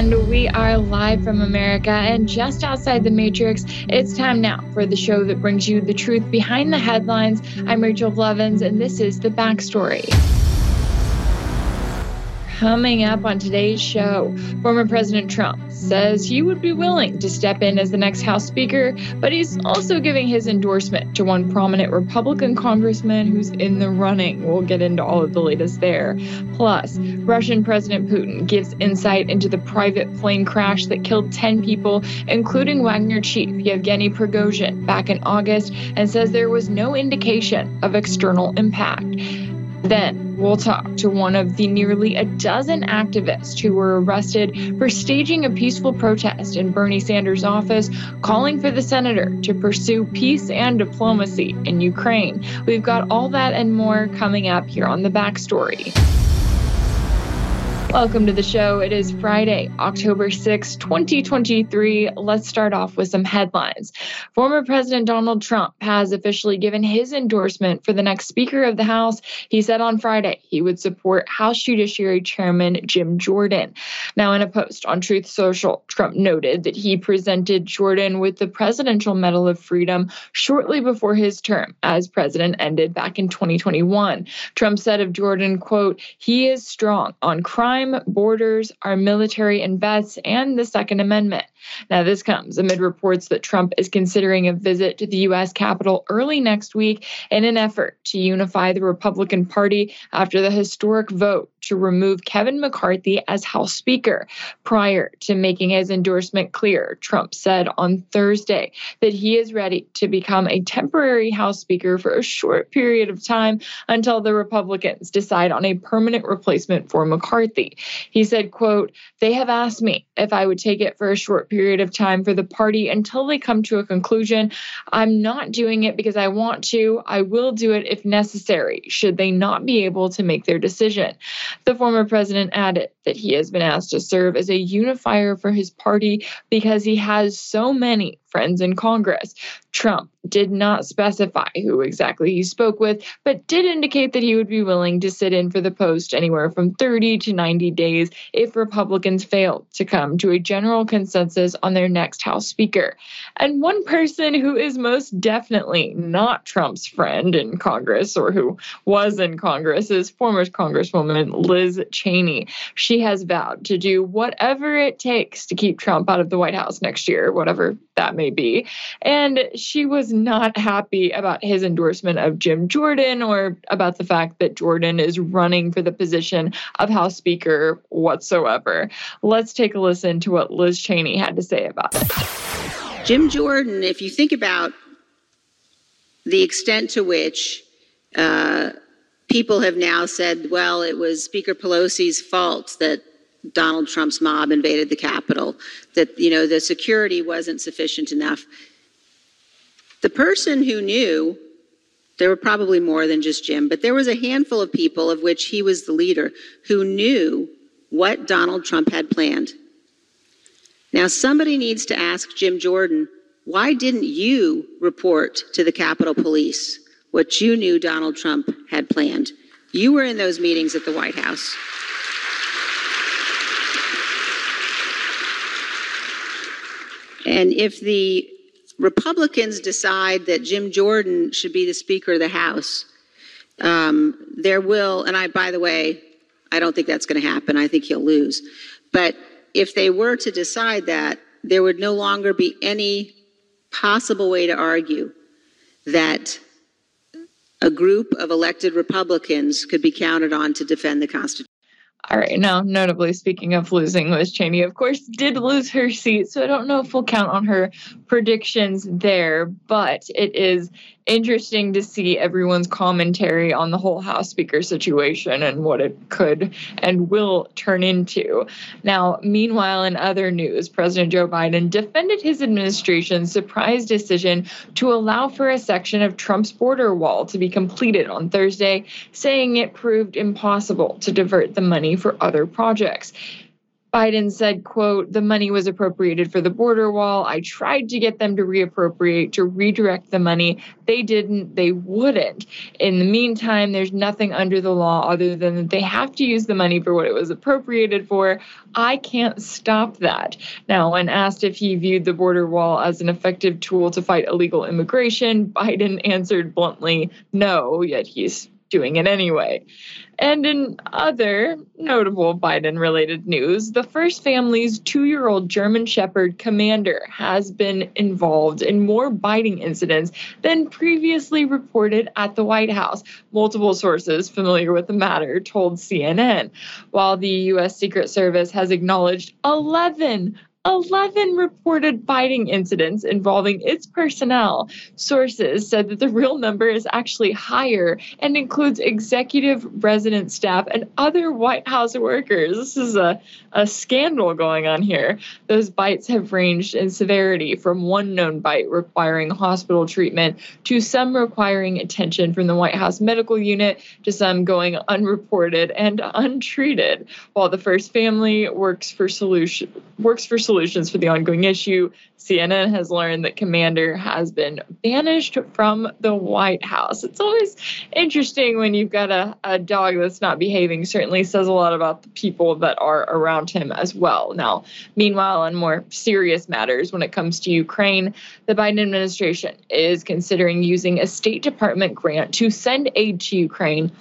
And we are live from America and just outside the Matrix. It's time now for the show that brings you the truth behind the headlines. I'm Rachel Blevins, and this is The Backstory. Coming up on today's show, former President Trump says he would be willing to step in as the next House Speaker, but he's also giving his endorsement to one prominent Republican congressman who's in the running. We'll get into all of the latest there. Plus, Russian President Putin gives insight into the private plane crash that killed 10 people, including Wagner chief Yevgeny Prigozhin, back in August, and says there was no indication of external impact. Then we'll talk to one of the nearly a dozen activists who were arrested for staging a peaceful protest in Bernie Sanders' office, calling for the senator to pursue peace and diplomacy in Ukraine. We've got all that and more coming up here on the backstory. Welcome to the show. It is Friday, October 6, 2023. Let's start off with some headlines. Former President Donald Trump has officially given his endorsement for the next Speaker of the House. He said on Friday he would support House Judiciary Chairman Jim Jordan. Now, in a post on Truth Social, Trump noted that he presented Jordan with the Presidential Medal of Freedom shortly before his term as president ended back in 2021. Trump said of Jordan, quote, he is strong on crime borders, our military and vets, and the Second Amendment. Now, this comes amid reports that Trump is considering a visit to the U.S. Capitol early next week in an effort to unify the Republican Party after the historic vote to remove Kevin McCarthy as House Speaker. Prior to making his endorsement clear, Trump said on Thursday that he is ready to become a temporary House Speaker for a short period of time until the Republicans decide on a permanent replacement for McCarthy. He said, quote, they have asked me if I would take it for a short period of time for the party until they come to a conclusion. I'm not doing it because I want to. I will do it if necessary, should they not be able to make their decision. The former president added that he has been asked to serve as a unifier for his party because he has so many friends in Congress. Trump did not specify who exactly he spoke with, but did indicate that he would be willing to sit in for the post anywhere from 30 to 90 days if Republicans failed to come to a general consensus on their next House Speaker. And one person who is most definitely not Trump's friend in Congress or who was in Congress is former Congresswoman Liz Cheney. She has vowed to do whatever it takes to keep Trump out of the White House next year, whatever that may be. And she was not happy about his endorsement of Jim Jordan or about the fact that Jordan is running for the position of House Speaker whatsoever. Let's take a listen to what Liz Cheney had to say about it. Jim Jordan, if you think about the extent to which uh, people have now said, well, it was Speaker Pelosi's fault that Donald Trump's mob invaded the Capitol, that you know the security wasn't sufficient enough. The person who knew, there were probably more than just Jim, but there was a handful of people of which he was the leader who knew what Donald Trump had planned. Now somebody needs to ask Jim Jordan, why didn't you report to the Capitol Police what you knew Donald Trump had planned? You were in those meetings at the White House. And if the Republicans decide that Jim Jordan should be the Speaker of the House, um, there will, and I, by the way, I don't think that's going to happen. I think he'll lose. But if they were to decide that, there would no longer be any possible way to argue that a group of elected Republicans could be counted on to defend the Constitution. All right. Now, notably speaking of losing, Liz Cheney, of course, did lose her seat. So I don't know if we'll count on her predictions there, but it is interesting to see everyone's commentary on the whole House Speaker situation and what it could and will turn into. Now, meanwhile, in other news, President Joe Biden defended his administration's surprise decision to allow for a section of Trump's border wall to be completed on Thursday, saying it proved impossible to divert the money for other projects. Biden said, quote, the money was appropriated for the border wall. I tried to get them to reappropriate, to redirect the money. They didn't, they wouldn't. In the meantime, there's nothing under the law other than that they have to use the money for what it was appropriated for. I can't stop that. Now, when asked if he viewed the border wall as an effective tool to fight illegal immigration, Biden answered bluntly, no, yet he's doing it anyway. And in other notable Biden related news, the first family's two year old German Shepherd Commander has been involved in more biting incidents than previously reported at the White House. Multiple sources familiar with the matter told CNN, while the U.S. Secret Service has acknowledged 11 11 reported biting incidents involving its personnel. Sources said that the real number is actually higher and includes executive resident staff and other White House workers. This is a, a scandal going on here. Those bites have ranged in severity from one known bite requiring hospital treatment to some requiring attention from the White House medical unit to some going unreported and untreated. While the first family works for solution works for solutions for the ongoing issue. CNN has learned that Commander has been banished from the White House. It's always interesting when you've got a, a dog that's not behaving, certainly says a lot about the people that are around him as well. Now, meanwhile, on more serious matters, when it comes to Ukraine, the Biden administration is considering using a State Department grant to send aid to Ukraine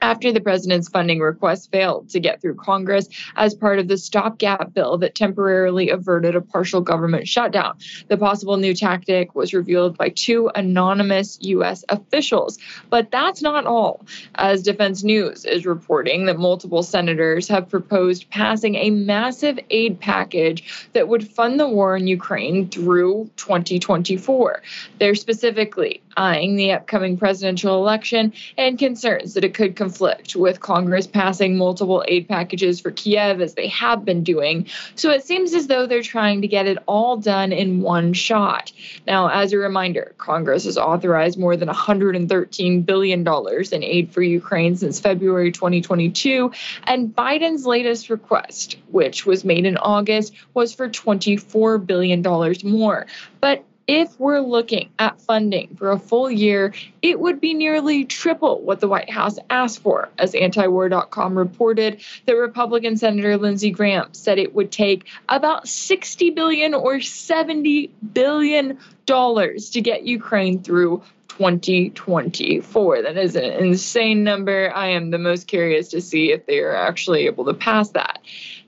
after the president's funding request failed to get through Congress as part of the stopgap bill that temporarily averted a partial government shutdown. The possible new tactic was revealed by two anonymous U.S. officials. But that's not all, as Defense News is reporting that multiple senators have proposed passing a massive aid package that would fund the war in Ukraine through 2024. They're specifically eyeing the upcoming presidential election and concerns that it could conflict with Congress passing multiple aid packages for Kiev as they have been doing. So it seems as though they're trying to get it all done in one shot. Now, as a reminder, Congress has authorized more than $113 billion in aid for Ukraine since February 2022, and Biden's latest request, which was made in August, was for $24 billion more. But if we're looking at funding for a full year, it would be nearly triple what the White House asked for. As antiwar.com reported, the Republican Senator Lindsey Graham said it would take about 60 billion or 70 billion dollars to get Ukraine through 2024. That is an insane number. I am the most curious to see if they are actually able to pass that.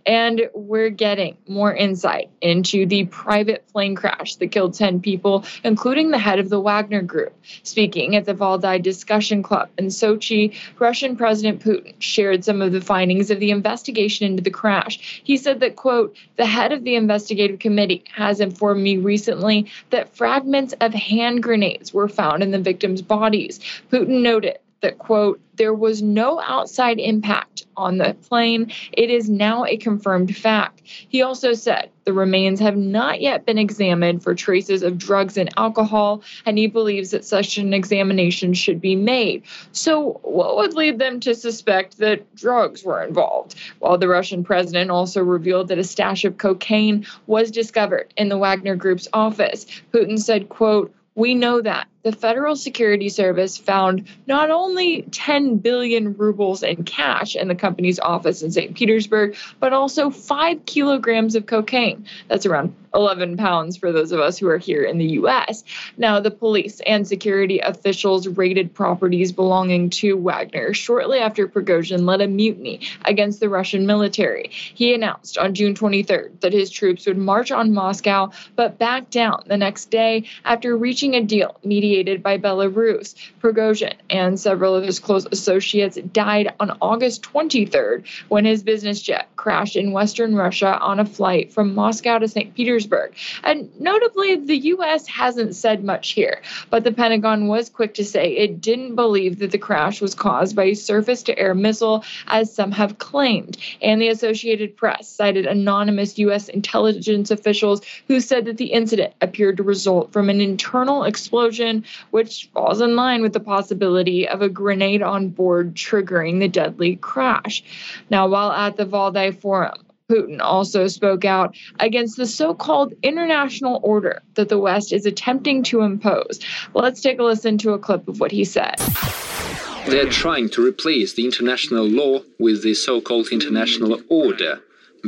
And we're getting more insight into the private plane crash that killed 10 people, including the head of the Wagner Group. Speaking at the Valdai Discussion Club in Sochi, Russian President Putin shared some of the findings of the investigation into the crash. He said that, quote, the head of the investigative committee has informed me recently that fragments of hand grenades were found in the victims' bodies. Putin noted that, quote, there was no outside impact on the plane. It is now a confirmed fact. He also said the remains have not yet been examined for traces of drugs and alcohol, and he believes that such an examination should be made. So, what would lead them to suspect that drugs were involved? While the Russian president also revealed that a stash of cocaine was discovered in the Wagner Group's office. Putin said, quote, we know that the Federal Security Service found not only 10 billion rubles in cash in the company's office in St. Petersburg, but also five kilograms of cocaine. That's around 11 pounds for those of us who are here in the US. Now, the police and security officials raided properties belonging to Wagner shortly after Prigozhin led a mutiny against the Russian military. He announced on June 23rd that his troops would march on Moscow, but back down the next day after reaching a deal mediated mediated by Belarus. Prigozhin and several of his close associates died on August 23rd when his business jet crashed in Western Russia on a flight from Moscow to St. Petersburg. And notably, the U.S. hasn't said much here, but the Pentagon was quick to say it didn't believe that the crash was caused by a surface to air missile, as some have claimed. And the Associated Press cited anonymous U.S. intelligence officials who said that the incident appeared to result from an internal explosion which falls in line with the possibility of a grenade on board triggering the deadly crash. Now, while at the Valdai Forum, Putin also spoke out against the so called international order that the West is attempting to impose. Let's take a listen to a clip of what he said. They're trying to replace the international law with the so called international order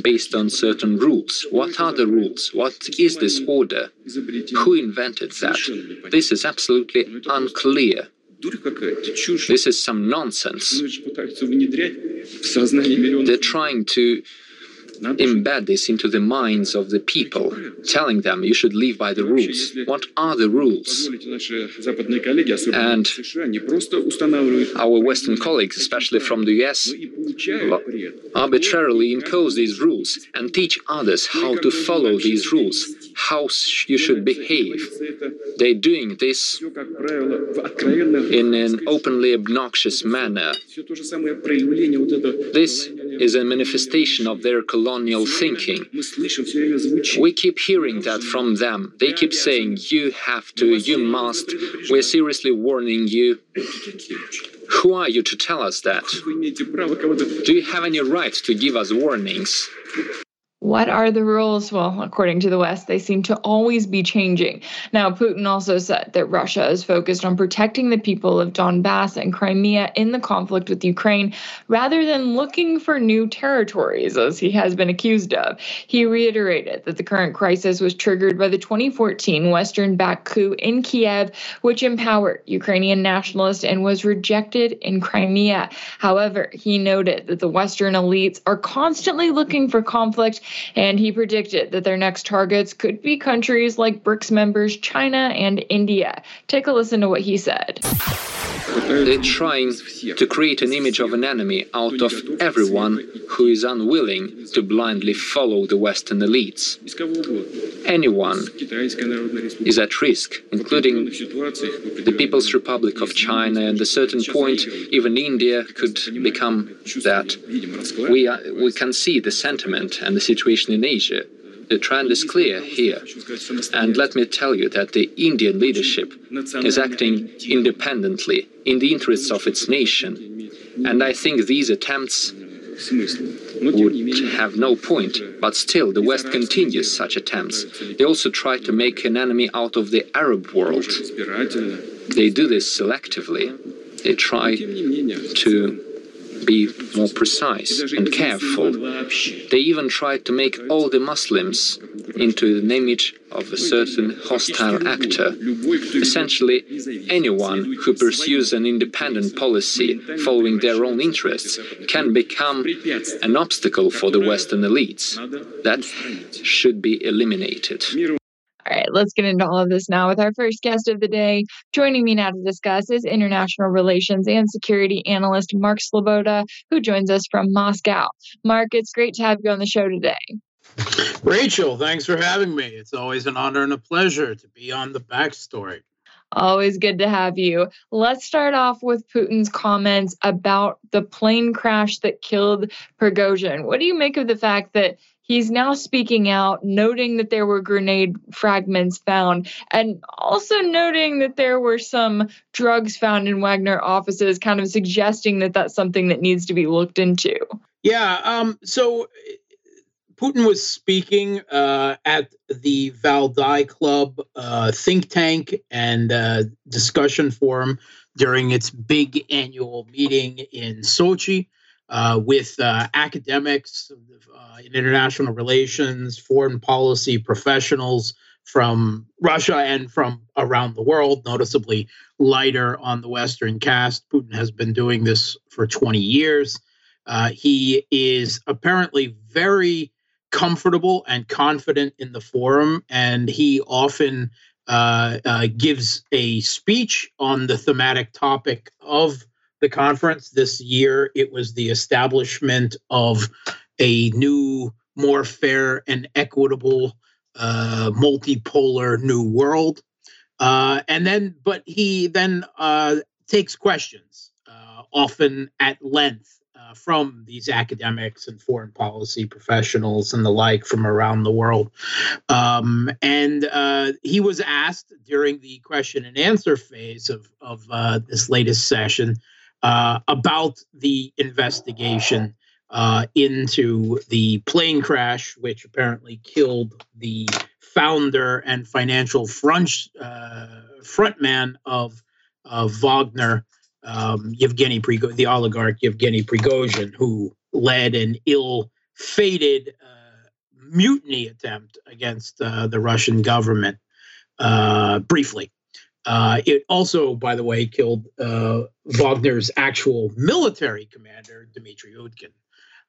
based on certain rules. What are the rules? What is this order? Who invented that? This is absolutely unclear. This is some nonsense. They're trying to embed this into the minds of the people, telling them you should live by the rules. What are the rules? And our Western colleagues, especially from the US, arbitrarily impose these rules and teach others how to follow these rules, how you should behave. They're doing this in an openly obnoxious manner. This is a manifestation of their colonial thinking. We keep hearing that from them. They keep saying, you have to, you must. We're seriously warning you. Who are you to tell us that? Do you have any right to give us warnings? What are the rules? Well, according to the West, they seem to always be changing. Now, Putin also said that Russia is focused on protecting the people of Donbass and Crimea in the conflict with Ukraine rather than looking for new territories, as he has been accused of. He reiterated that the current crisis was triggered by the 2014 Western backed coup in Kiev, which empowered Ukrainian nationalists and was rejected in Crimea. However, he noted that the Western elites are constantly looking for conflict and he predicted that their next targets could be countries like BRICS members China and India. Take a listen to what he said. They're trying to create an image of an enemy out of everyone who is unwilling to blindly follow the Western elites. Anyone is at risk, including the People's Republic of China, and at a certain point, even India could become that. We, are, we can see the sentiment and the situation in Asia the trend is clear here. And let me tell you that the Indian leadership is acting independently in the interests of its nation. And I think these attempts would have no point, but still the West continues such attempts. They also try to make an enemy out of the Arab world. They do this selectively. They try to be more precise and careful. They even tried to make all the Muslims into an image of a certain hostile actor. Essentially, anyone who pursues an independent policy following their own interests can become an obstacle for the Western elites. That should be eliminated. All right, let's get into all of this now with our first guest of the day. Joining me now to discuss is international relations and security analyst Mark Sleboda, who joins us from Moscow. Mark, it's great to have you on the show today. Rachel, thanks for having me. It's always an honor and a pleasure to be on the backstory. Always good to have you. Let's start off with Putin's comments about the plane crash that killed Prigozhin. What do you make of the fact that he's now speaking out, noting that there were grenade fragments found, and also noting that there were some drugs found in Wagner offices, kind of suggesting that that's something that needs to be looked into. Yeah. Um, so Putin was speaking uh, at the Valdai Club uh, think tank and uh, discussion forum during its big annual meeting in Sochi uh, with uh, academics uh, in international relations, foreign policy professionals from Russia and from around the world, noticeably lighter on the Western cast. Putin has been doing this for 20 years. Uh, he is apparently very comfortable and confident in the forum, and he often uh, uh, gives a speech on the thematic topic of the conference this year. It was the establishment of a new, more fair and equitable, uh, multipolar new world. Uh, and then, but he then uh, takes questions, uh, often at length, uh, from these academics and foreign policy professionals and the like from around the world. Um, and uh, he was asked during the question and answer phase of, of this latest session uh, about the investigation uh, into the plane crash, which apparently killed the founder and financial front uh, frontman of Wagner, um, Yevgeny Prigozhin, the oligarch Yevgeny Prigozhin, who led an ill-fated uh, mutiny attempt against uh, the Russian government. Uh, briefly, uh, it also, by the way, killed uh, Wagner's actual military commander, Dmitry Utkin.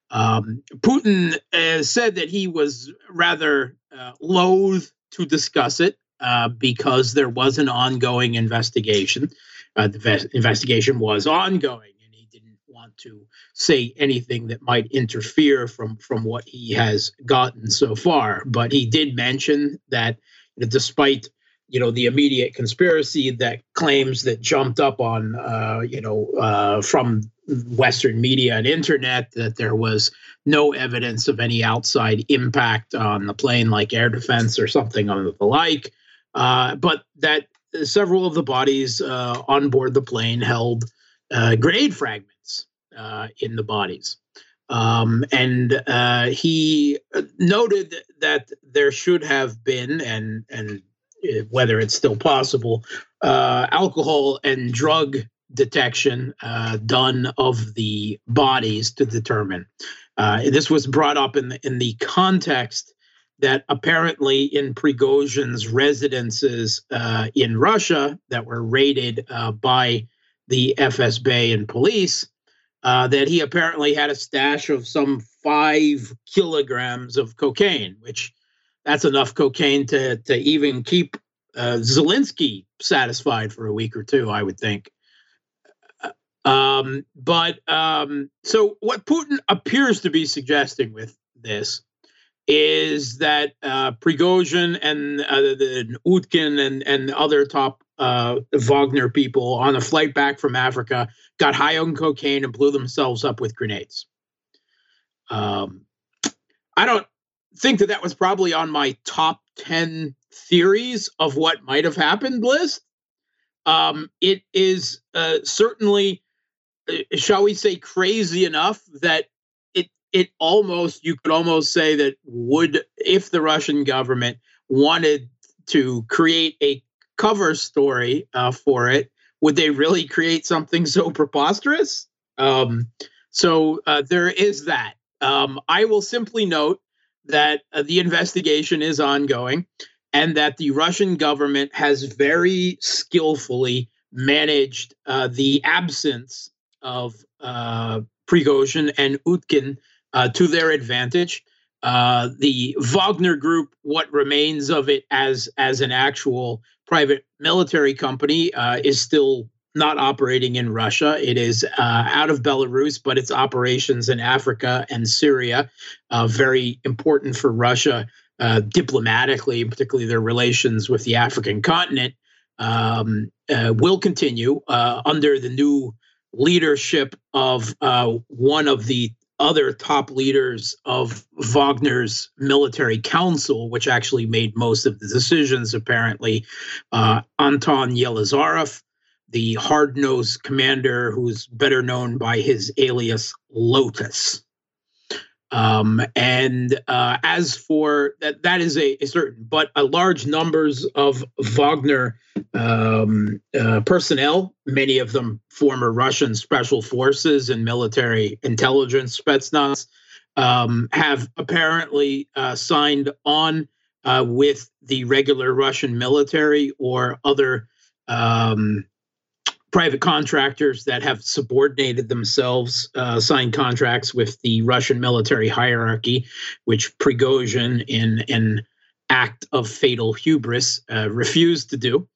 Um, Putin said that he was rather loath to discuss it uh, because there was an ongoing investigation. Uh, the investigation was ongoing, and he didn't want to say anything that might interfere from from what he has gotten so far. But he did mention that, you know, despite you know the immediate conspiracy that claims that jumped up on uh, you know uh, from Western media and internet that there was no evidence of any outside impact on the plane, like air defense or something of the like. Uh, but that several of the bodies uh, on board the plane held uh, grenade fragments uh, in the bodies. Um, and he noted that there should have been, and and whether it's still possible, alcohol and drug detection done of the bodies to determine. this was brought up in the, in the context that apparently in Prigozhin's residences uh, in Russia that were raided uh, by the FSB and police, uh, that he apparently had a stash of some five kilograms of cocaine, which that's enough cocaine to to even keep uh, Zelensky satisfied for a week or two, I would think. Uh, um, but um, so what Putin appears to be suggesting with this is that uh, Prigozhin and uh, the Utkin and, and other top uh, Wagner people on a flight back from Africa got high on cocaine and blew themselves up with grenades. Um, I don't think that that was probably on my top 10 theories of what might have happened list. Um, it is uh, certainly, uh, shall we say, crazy enough that it almost you could almost say that would if the Russian government wanted to create a cover story uh, for it, would they really create something so preposterous? Um, so uh, there is that. Um, I will simply note that uh, the investigation is ongoing and that the Russian government has very skillfully managed uh, the absence of uh, Prigozhin and Utkin uh, to their advantage. Uh, the Wagner Group, what remains of it as as an actual private military company, uh, is still not operating in Russia. It is uh, out of Belarus, but its operations in Africa and Syria, uh, very important for Russia uh, diplomatically, particularly their relations with the African continent, um, will continue under the new leadership of one of the other top leaders of Wagner's military council, which actually made most of the decisions, apparently, uh, Anton Yelizarov, the hard nosed commander who's better known by his alias Lotus. Um, and uh, as for that, that is a, a, certain, but a large numbers of Wagner um, uh, personnel, many of them former Russian special forces and military intelligence Spetsnaz, um, have apparently uh, signed on uh, with the regular Russian military or other um, private contractors that have subordinated themselves, uh, signed contracts with the Russian military hierarchy, which Prigozhin, in an act of fatal hubris, uh, refused to do.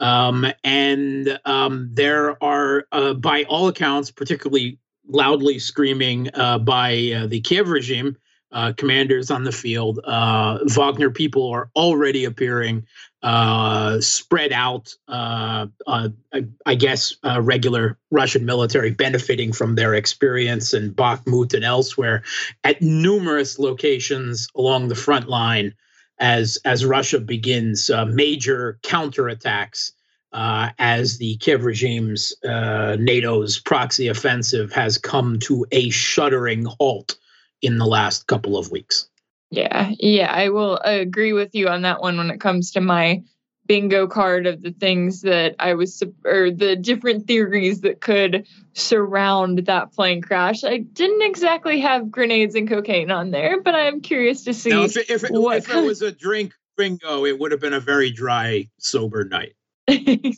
Um, and um, there are, uh, by all accounts, particularly loudly screaming uh, by uh, the Kiev regime, uh, commanders on the field. Uh, Wagner people are already appearing uh, spread out, uh, uh, I, I, guess, uh, regular Russian military benefiting from their experience in Bakhmut and elsewhere at numerous locations along the front line as, as Russia begins major counterattacks as the Kiev regime's NATO's proxy offensive has come to a shuddering halt in the last couple of weeks. Yeah, yeah, I will agree with you on that one when it comes to my bingo card of the things that I was, or the different theories that could surround that plane crash. I didn't exactly have grenades and cocaine on there, but I'm curious to see. Now, if, it, if, it, what if it was a drink bingo, it would have been a very dry, sober night. you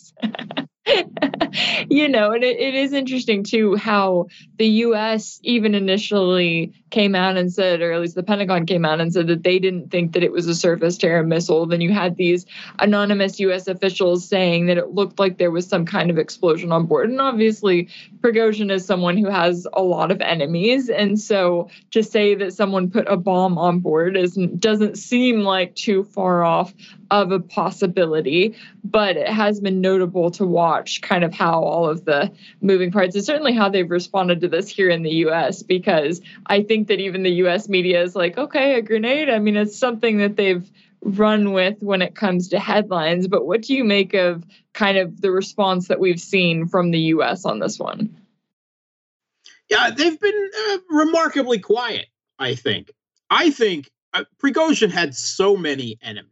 know, and it, it is interesting too how the US even initially came out and said, or at least the Pentagon came out and said that they didn't think that it was a surface to air missile. Then you had these anonymous US officials saying that it looked like there was some kind of explosion on board. And obviously, Prigozhin is someone who has a lot of enemies. And so to say that someone put a bomb on board is, doesn't seem like too far off of a possibility, but it has been notable to watch kind of how all of the moving parts and certainly how they've responded to this here in the US because I think that even the US media is like, okay, a grenade. I mean, it's something that they've run with when it comes to headlines, but what do you make of kind of the response that we've seen from the US on this one? Yeah, they've been uh, remarkably quiet, I think. I think uh, Prigozhin had so many enemies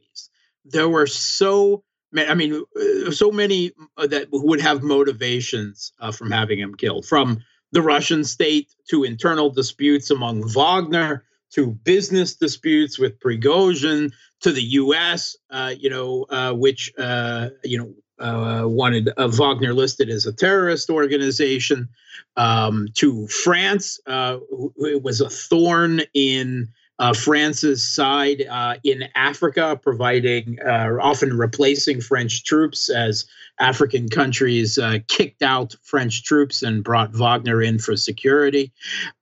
there were so many, I mean, uh, so many uh, that would have motivations uh, from having him killed, from the Russian state to internal disputes among Wagner to business disputes with Prigozhin to the U.S., uh, you know, uh, which uh, you know wanted Wagner listed as a terrorist organization, um, to France, it was a thorn in uh, France's side uh, in Africa, providing, uh, often replacing French troops as African countries uh, kicked out French troops and brought Wagner in for security.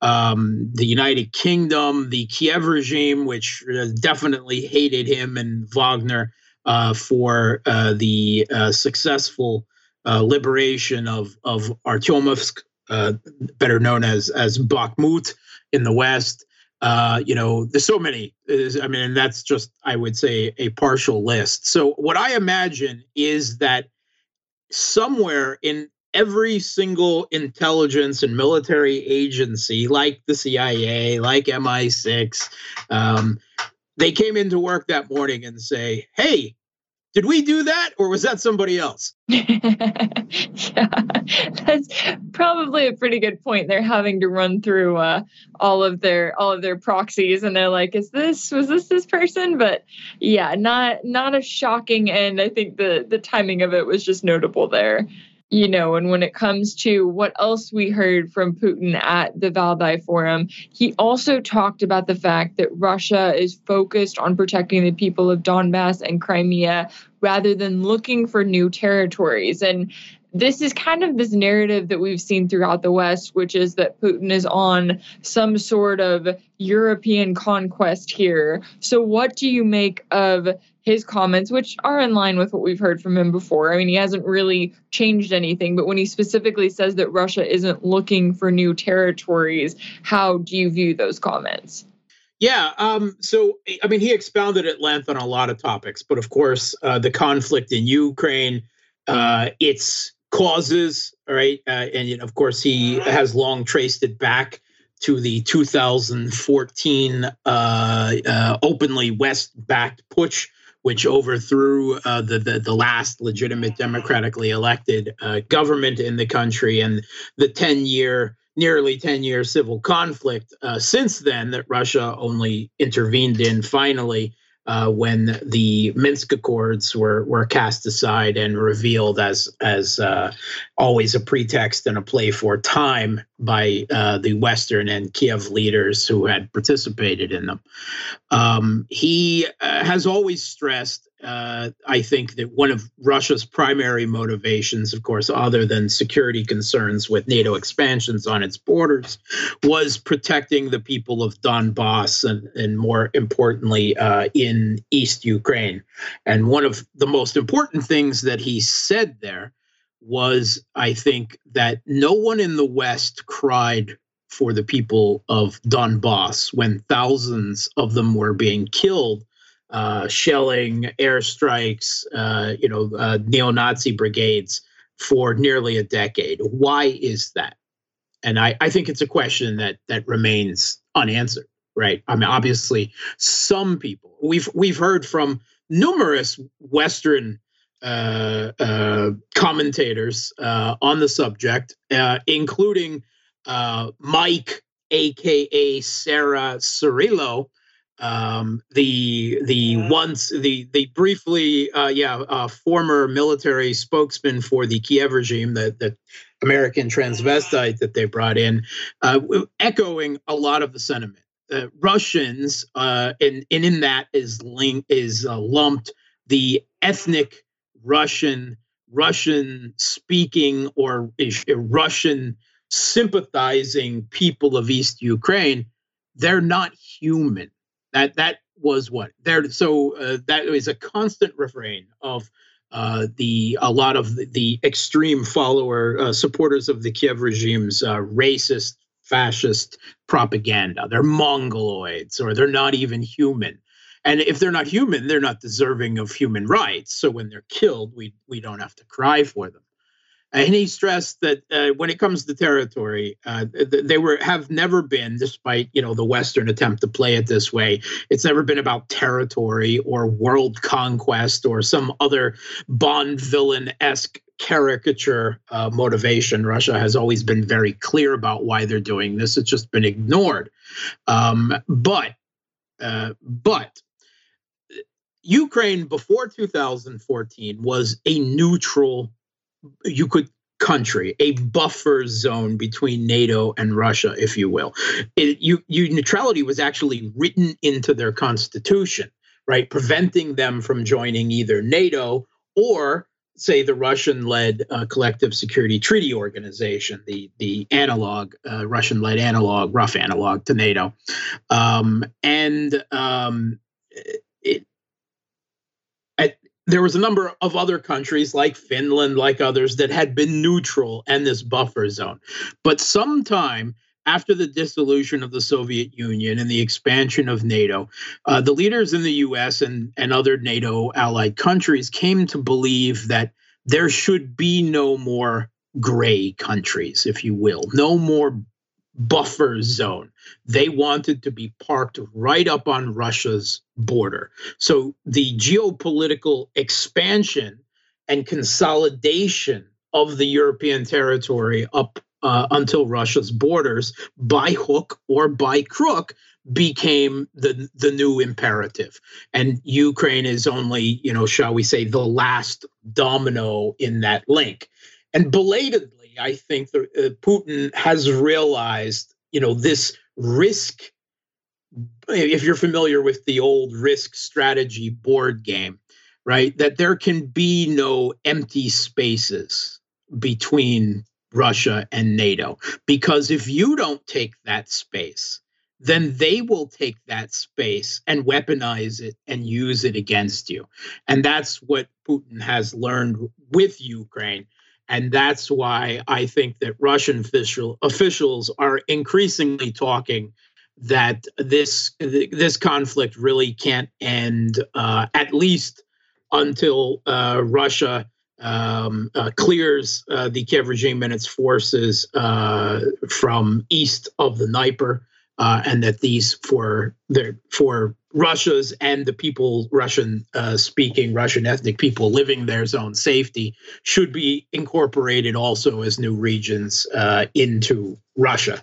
Um, the United Kingdom, the Kiev regime, which uh, definitely hated him and Wagner uh, for the successful liberation of, of Artyomovsk, better known as, as Bakhmut in the West. Uh, you know, there's so many. I mean, and that's just, I would say, a partial list. So, what I imagine is that somewhere in every single intelligence and military agency, like the CIA, like MI6, um, they came into work that morning and say, "Hey, did we do that or was that somebody else? yeah, that's probably a pretty good point. They're having to run through uh, all of their all of their proxies, and they're like, "Is this was this this person?" But yeah, not not a shocking end. I think the the timing of it was just notable there you know, and when it comes to what else we heard from Putin at the Valdai Forum, he also talked about the fact that Russia is focused on protecting the people of Donbass and Crimea rather than looking for new territories. And this is kind of this narrative that we've seen throughout the West, which is that Putin is on some sort of European conquest here. So, what do you make of his comments, which are in line with what we've heard from him before. I mean, he hasn't really changed anything, but when he specifically says that Russia isn't looking for new territories, how do you view those comments? Yeah, um, so I mean, he expounded at length on a lot of topics, but of course, uh, the conflict in Ukraine, uh, its causes, right, uh, and of course, he has long traced it back to the 2014 uh, uh, openly West-backed putsch which overthrew uh, the, the, the last legitimate democratically elected uh, government in the country, and the ten year, nearly ten year civil conflict uh, since then that Russia only intervened in finally uh, when the Minsk Accords were were cast aside and revealed as as uh, always a pretext and a play for time by uh, the Western and Kiev leaders who had participated in them. Um, he uh, has always stressed uh, I think that one of Russia's primary motivations, of course, other than security concerns with NATO expansions on its borders, was protecting the people of Donbass and, and more importantly, uh, in East Ukraine. And one of the most important things that he said there was, I think, that no one in the West cried for the people of Donbass when thousands of them were being killed uh, shelling, airstrikes, uh, you know, uh, neo-Nazi brigades for nearly a decade. Why is that? And I, I think it's a question that that remains unanswered, right? I mean, obviously, some people we've we've heard from numerous Western uh, uh, commentators uh, on the subject, uh, including uh, Mike, aka Sarah Cirillo, um, the the once the the briefly uh, yeah uh, former military spokesman for the Kiev regime, the the American transvestite that they brought in, uh, echoing a lot of the sentiment. Uh, Russians, uh, and, and in that is link is uh, lumped the ethnic Russian, Russian speaking or Russian sympathizing people of East Ukraine. They're not human that that was what there. So uh, that was a constant refrain of uh, the a lot of the, the extreme follower uh, supporters of the Kiev regime's uh, racist, fascist propaganda. They're mongoloids, or they're not even human. And if they're not human, they're not deserving of human rights. So when they're killed, we we don't have to cry for them and he stressed that uh, when it comes to territory, uh, they were have never been, despite you know the Western attempt to play it this way, it's never been about territory or world conquest or some other Bond villain esque caricature uh, motivation. Russia has always been very clear about why they're doing this. It's just been ignored. Um, but uh, but Ukraine before 2014 was a neutral you could country, a buffer zone between NATO and Russia, if you will. It, you, you, neutrality was actually written into their constitution, right, preventing them from joining either NATO or, say, the Russian-led uh, Collective Security Treaty Organization, the the analog, uh, Russian-led analog, rough analog to NATO, um, and um, it, there was a number of other countries like Finland, like others, that had been neutral and this buffer zone. But sometime after the dissolution of the Soviet Union and the expansion of NATO, uh, the leaders in the US and, and other NATO allied countries came to believe that there should be no more gray countries, if you will, no more buffer zone. They wanted to be parked right up on Russia's border. So the geopolitical expansion and consolidation of the European territory up uh, until Russia's borders by hook or by crook became the the new imperative and ukraine is only you know shall we say the last domino in that link and belatedly I think the, uh, Putin has realized, you know, this risk. If you're familiar with the old risk strategy board game, right, that there can be no empty spaces between Russia and NATO. Because if you don't take that space, then they will take that space and weaponize it and use it against you. And that's what Putin has learned with Ukraine and that's why I think that Russian official officials are increasingly talking that this this conflict really can't end uh, at least until uh, Russia um, uh, clears uh, the Kiev regime and its forces uh, from east of the Dnieper, uh, and that these for their for Russia's and the people, Russian uh, speaking, Russian ethnic people living their own safety should be incorporated also as new regions uh, into Russia.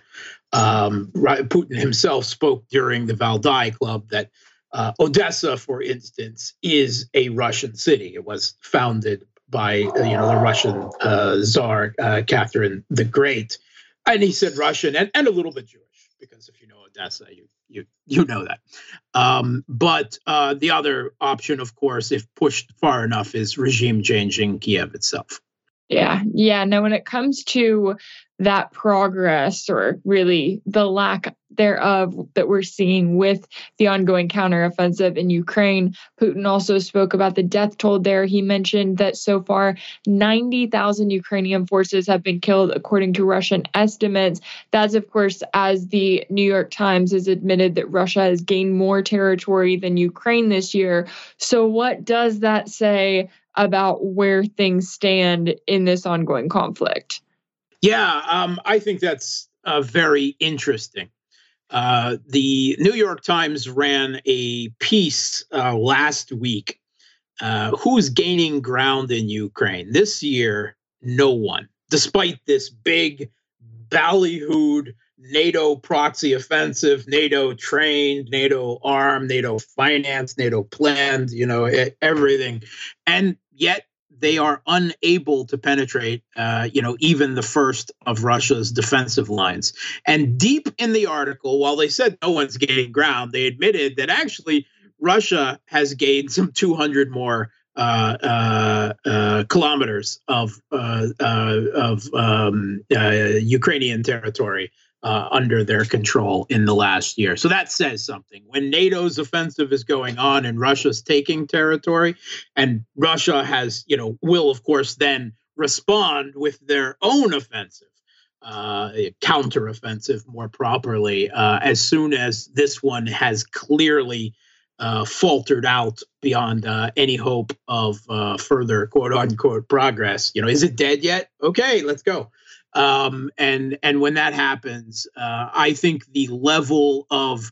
Um, Putin himself spoke during the Valdai Club that uh, Odessa, for instance, is a Russian city. It was founded by you know the Russian uh, Tsar uh, Catherine the Great, and he said Russian and, and a little bit Jewish because if you know Odessa, you you you know that. Um, but uh, the other option, of course, if pushed far enough, is regime changing Kiev itself. Yeah, yeah. No, when it comes to that progress or really the lack thereof that we're seeing with the ongoing counteroffensive in Ukraine. Putin also spoke about the death toll there. He mentioned that so far 90,000 Ukrainian forces have been killed, according to Russian estimates. That's, of course, as the New York Times has admitted that Russia has gained more territory than Ukraine this year. So, what does that say about where things stand in this ongoing conflict? Yeah, um, I think that's uh, very interesting. Uh, the New York Times ran a piece uh, last week. Uh, who's gaining ground in Ukraine? This year, no one, despite this big, ballyhooed NATO proxy offensive, NATO trained, NATO armed, NATO financed, NATO planned, you know, everything. And yet they are unable to penetrate, uh, you know, even the first of Russia's defensive lines. And deep in the article, while they said no one's gaining ground, they admitted that actually Russia has gained some 200 more uh, uh, uh, kilometers of uh, uh, of um, Ukrainian territory uh, under their control in the last year. So that says something. When NATO's offensive is going on and Russia's taking territory, and Russia has, you know, will of course then respond with their own offensive. Uh, counteroffensive more properly uh, as soon as this one has clearly uh, faltered out beyond uh, any hope of uh, further quote unquote progress. You know, is it dead yet? Okay, let's go. Um, and and when that happens, uh, I think the level of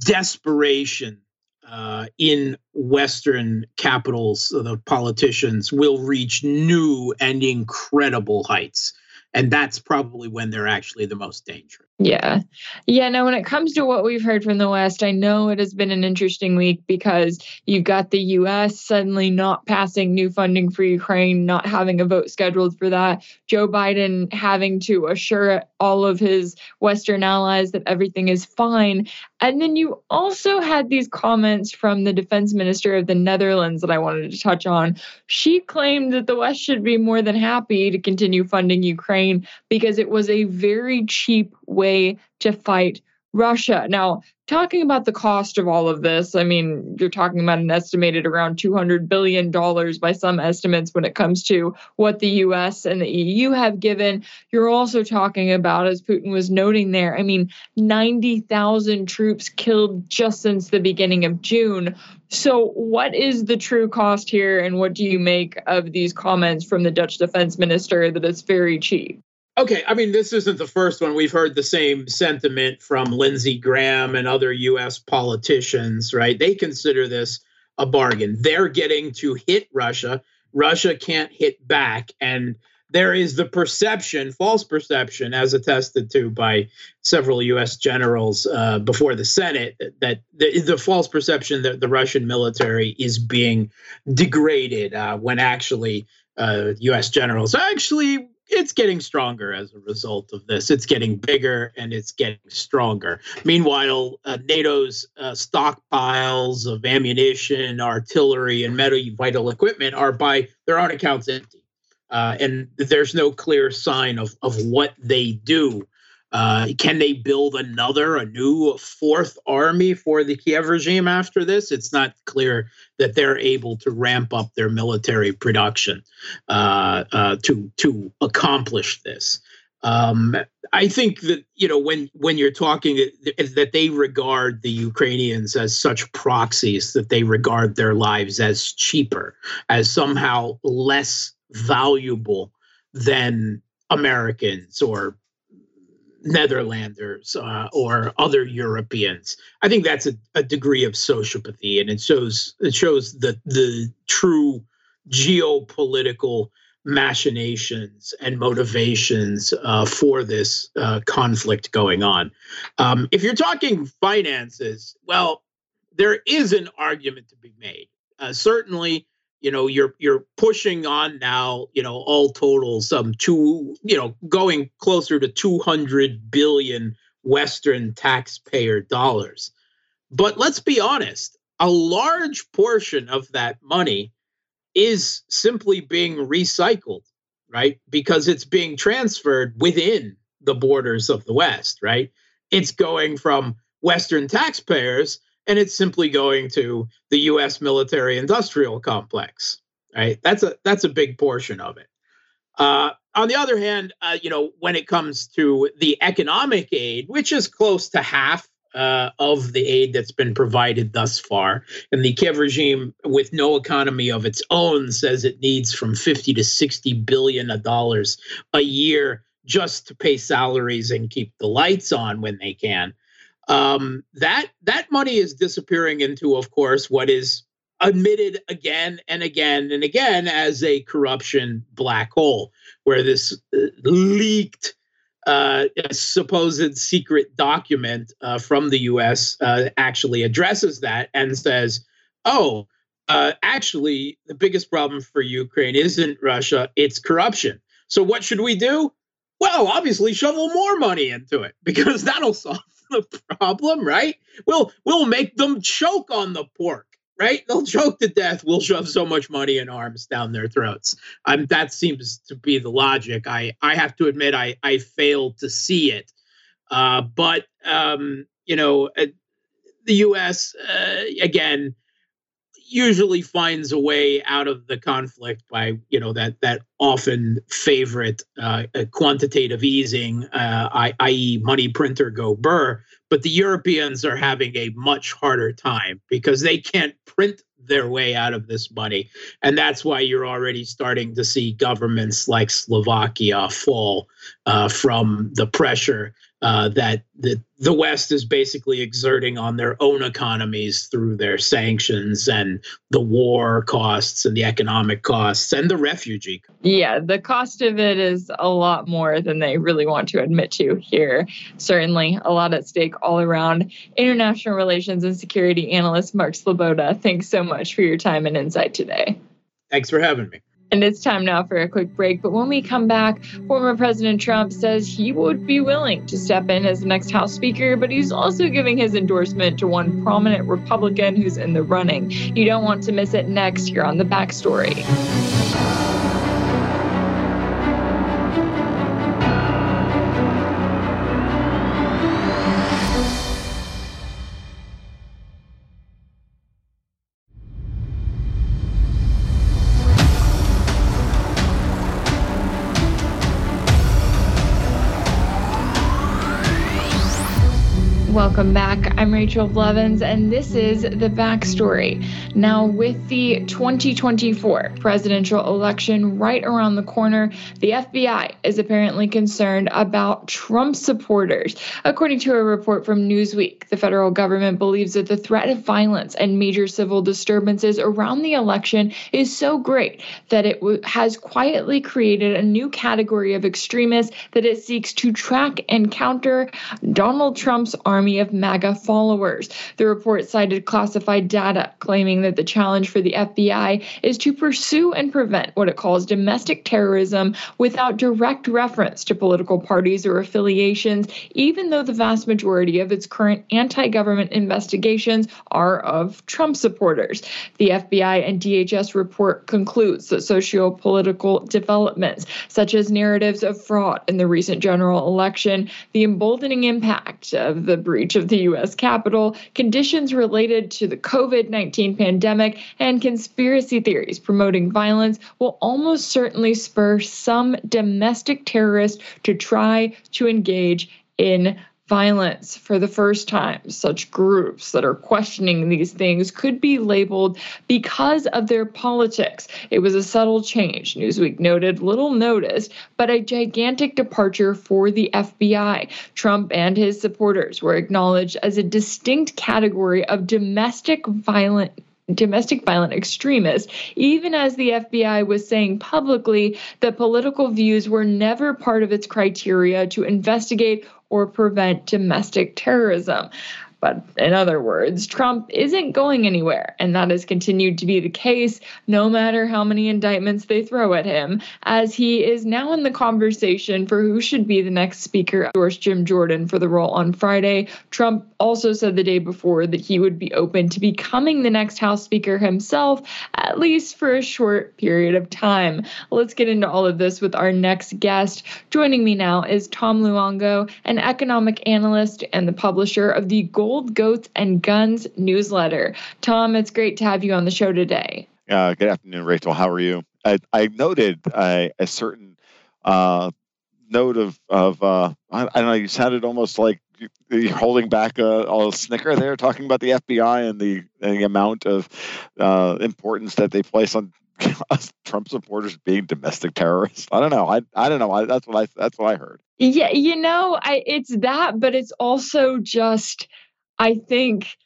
desperation uh, in Western capitals, the politicians will reach new and incredible heights, and that's probably when they're actually the most dangerous. Yeah. Yeah. Now, when it comes to what we've heard from the West, I know it has been an interesting week because you've got the US suddenly not passing new funding for Ukraine, not having a vote scheduled for that. Joe Biden having to assure all of his Western allies that everything is fine. And then you also had these comments from the defense minister of the Netherlands that I wanted to touch on. She claimed that the West should be more than happy to continue funding Ukraine because it was a very cheap way to fight Russia. Now, talking about the cost of all of this, I mean, you're talking about an estimated around $200 billion by some estimates when it comes to what the US and the EU have given. You're also talking about, as Putin was noting there, I mean, 90,000 troops killed just since the beginning of June. So, what is the true cost here, and what do you make of these comments from the Dutch defense minister that it's very cheap? Okay, I mean, this isn't the first one. We've heard the same sentiment from Lindsey Graham and other US politicians, right? They consider this a bargain. They're getting to hit Russia. Russia can't hit back. And there is the perception, false perception, as attested to by several U.S. generals uh, before the Senate, that the, the, false perception that the Russian military is being degraded uh, when actually uh, U.S. generals actually it's getting stronger as a result of this. It's getting bigger and it's getting stronger. Meanwhile, uh, NATO's uh, stockpiles of ammunition, artillery, and vital equipment are by their own accounts empty. Uh, and there's no clear sign of, of what they do uh, can they build another, a new fourth army for the Kiev regime after this? It's not clear that they're able to ramp up their military production uh, uh, to to accomplish this. Um, I think that you know when when you're talking that they regard the Ukrainians as such proxies that they regard their lives as cheaper, as somehow less valuable than Americans or Netherlanders uh, or other Europeans. I think that's a, a, degree of sociopathy, and it shows it shows the the true geopolitical machinations and motivations uh, for this uh, conflict going on. Um, if you're talking finances, well, there is an argument to be made. Uh, certainly, you know you're you're pushing on now you know all total some two you know going closer to 200 billion western taxpayer dollars but let's be honest a large portion of that money is simply being recycled right? Because it's being transferred within the borders of the West, right? It's going from Western taxpayers and it's simply going to the US military industrial complex, right? That's a that's a big portion of it. Uh, on the other hand, uh, you know, when it comes to the economic aid, which is close to half uh, of the aid that's been provided thus far. And the Kiev regime, with no economy of its own, says it needs from 50 to 60 billion dollars a year just to pay salaries and keep the lights on when they can. Um, that that money is disappearing into, of course, what is admitted again and again and again as a corruption black hole, where this uh, leaked uh, supposed secret document uh, from the US uh, actually addresses that and says, oh, uh, actually, the biggest problem for Ukraine isn't Russia, it's corruption. So, what should we do? Well, obviously, shovel more money into it because that'll solve the problem, right? We'll we'll make them choke on the pork right? They'll choke to death. We'll shove so much money and arms down their throats. Um, that seems to be the logic. I, I have to admit, I, I failed to see it. Uh, but, um, you know, uh, the U.S., uh, again, usually finds a way out of the conflict by you know that that often favorite uh, quantitative easing, uh, i.e., money printer go burr. But the Europeans are having a much harder time because they can't print their way out of this money, and that's why you're already starting to see governments like Slovakia fall uh, from the pressure uh, that the, the West is basically exerting on their own economies through their sanctions and the war costs and the economic costs and the refugee. Yeah, the cost of it is a lot more than they really want to admit to here. Certainly, a lot at stake all around. International relations and security analyst Mark Sleboda, thanks so much for your time and insight today. Thanks for having me. And it's time now for a quick break. But when we come back, former President Trump says he would be willing to step in as the next House Speaker, but he's also giving his endorsement to one prominent Republican who's in the running. You don't want to miss it next here on The Backstory. Welcome back. I'm Rachel Blevins, and this is the backstory. Now, with the 2024 presidential election right around the corner, the FBI is apparently concerned about Trump supporters. According to a report from Newsweek, the federal government believes that the threat of violence and major civil disturbances around the election is so great that it has quietly created a new category of extremists that it seeks to track and counter Donald Trump's army army of MAGA followers. The report cited classified data claiming that the challenge for the FBI is to pursue and prevent what it calls domestic terrorism without direct reference to political parties or affiliations, even though the vast majority of its current anti government investigations are of Trump supporters. The FBI and DHS report concludes that socio political developments, such as narratives of fraud in the recent general election, the emboldening impact of the breach of the U.S. Capitol, conditions related to the COVID 19 pandemic, and conspiracy theories promoting violence will almost certainly spur some domestic terrorists to try to engage in violence for the first time. Such groups that are questioning these things could be labeled because of their politics. It was a subtle change, Newsweek noted, little noticed, but a gigantic departure for the FBI. Trump and his supporters were acknowledged as a distinct category of domestic violent domestic violent extremists, even as the FBI was saying publicly that political views were never part of its criteria to investigate or prevent domestic terrorism. But in other words, Trump isn't going anywhere, and that has continued to be the case no matter how many indictments they throw at him, as he is now in the conversation for who should be the next speaker. Endorsed Jim Jordan for the role on Friday. Trump also said the day before that he would be open to becoming the next House Speaker himself, at least for a short period of time. Let's get into all of this with our next guest. Joining me now is Tom Luongo, an economic analyst and the publisher of the Gold, Goats, and Guns newsletter. Tom, it's great to have you on the show today. Uh, good afternoon, Rachel. How are you? I, I noted uh, a certain uh, note of of uh, I, I, don't know. You sounded almost like you're holding back a, a snicker there, talking about the FBI and the, the amount of uh, importance that they place on Trump supporters being domestic terrorists. I don't know. I I don't know. I, that's what I that's what I heard. Yeah, you know, I it's that, but it's also just I think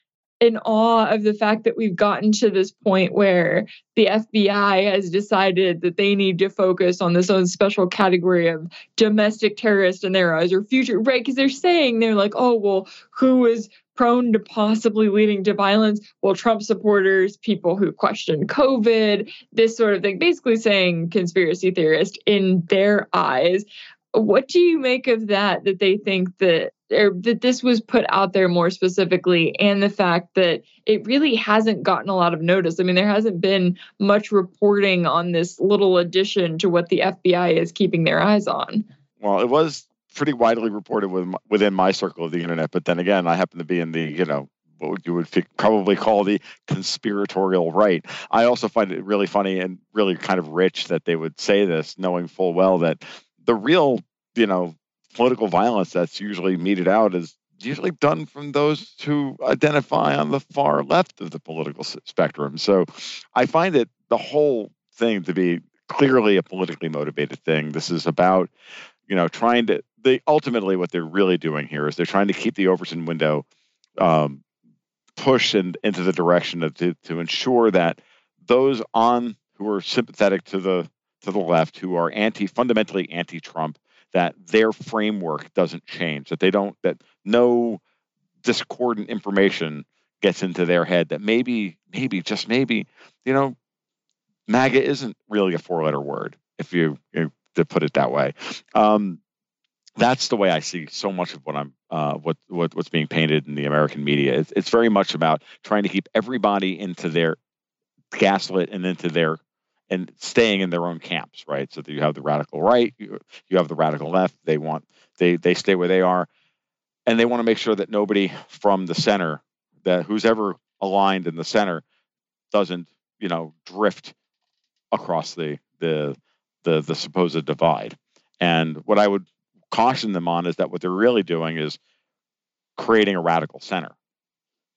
in awe of the fact that we've gotten to this point where the FBI has decided that they need to focus on this own special category of domestic terrorist in their eyes or future, right? Because they're saying they're like, oh, well, who is prone to possibly leading to violence? Well, Trump supporters, people who question COVID, this sort of thing, basically saying conspiracy theorist in their eyes. What do you make of that? That they think that or that this was put out there more specifically, and the fact that it really hasn't gotten a lot of notice. I mean, there hasn't been much reporting on this little addition to what the FBI is keeping their eyes on. Well, it was pretty widely reported within my circle of the internet, but then again, I happen to be in the you know what you would probably call the conspiratorial right. I also find it really funny and really kind of rich that they would say this, knowing full well that the real, you know, political violence that's usually meted out is usually done from those who identify on the far left of the political spectrum. So I find it the whole thing to be clearly a politically motivated thing. This is about, you know, trying to they ultimately what they're really doing here is they're trying to keep the Overton window um, pushed in, into the direction of to, to ensure that those on who are sympathetic to the to the left, who are anti fundamentally anti-Trump, that their framework doesn't change, that they don't, that no discordant information gets into their head that maybe, maybe, just maybe, you know, MAGA isn't really a four letter word, if you, you to put it that way. Um, that's the way I see so much of what I'm, uh, what, what what's being painted in the American media. It's, it's very much about trying to keep everybody into their gaslit and into their and staying in their own camps, right? So you have the radical right, you, you have the radical left. They want they they stay where they are, and they want to make sure that nobody from the center, that who's ever aligned in the center, doesn't you know drift across the the the the supposed divide. And what I would caution them on is that what they're really doing is creating a radical center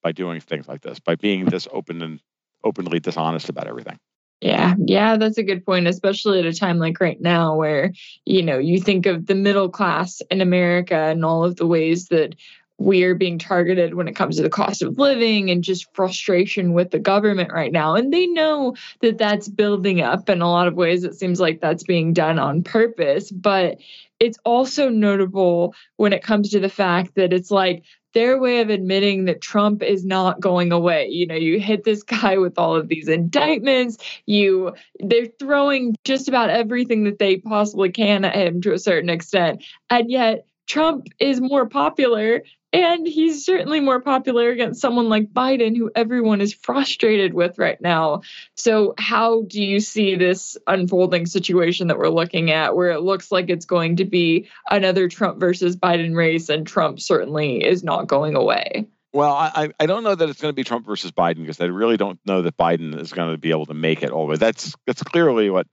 by doing things like this, by being this open and openly dishonest about everything. Yeah, yeah, that's a good point, especially at a time like right now where, you know, you think of the middle class in America and all of the ways that we are being targeted when it comes to the cost of living and just frustration with the government right now. And they know that that's building up in a lot of ways. It seems like that's being done on purpose. But it's also notable when it comes to the fact that it's like their way of admitting that Trump is not going away. You know, you hit this guy with all of these indictments, you they're throwing just about everything that they possibly can at him to a certain extent. And yet Trump is more popular and he's certainly more popular against someone like Biden, who everyone is frustrated with right now. So, how do you see this unfolding situation that we're looking at, where it looks like it's going to be another Trump versus Biden race, and Trump certainly is not going away? Well, I, I don't know that it's going to be Trump versus Biden because I really don't know that Biden is going to be able to make it all the way. That's that's clearly what,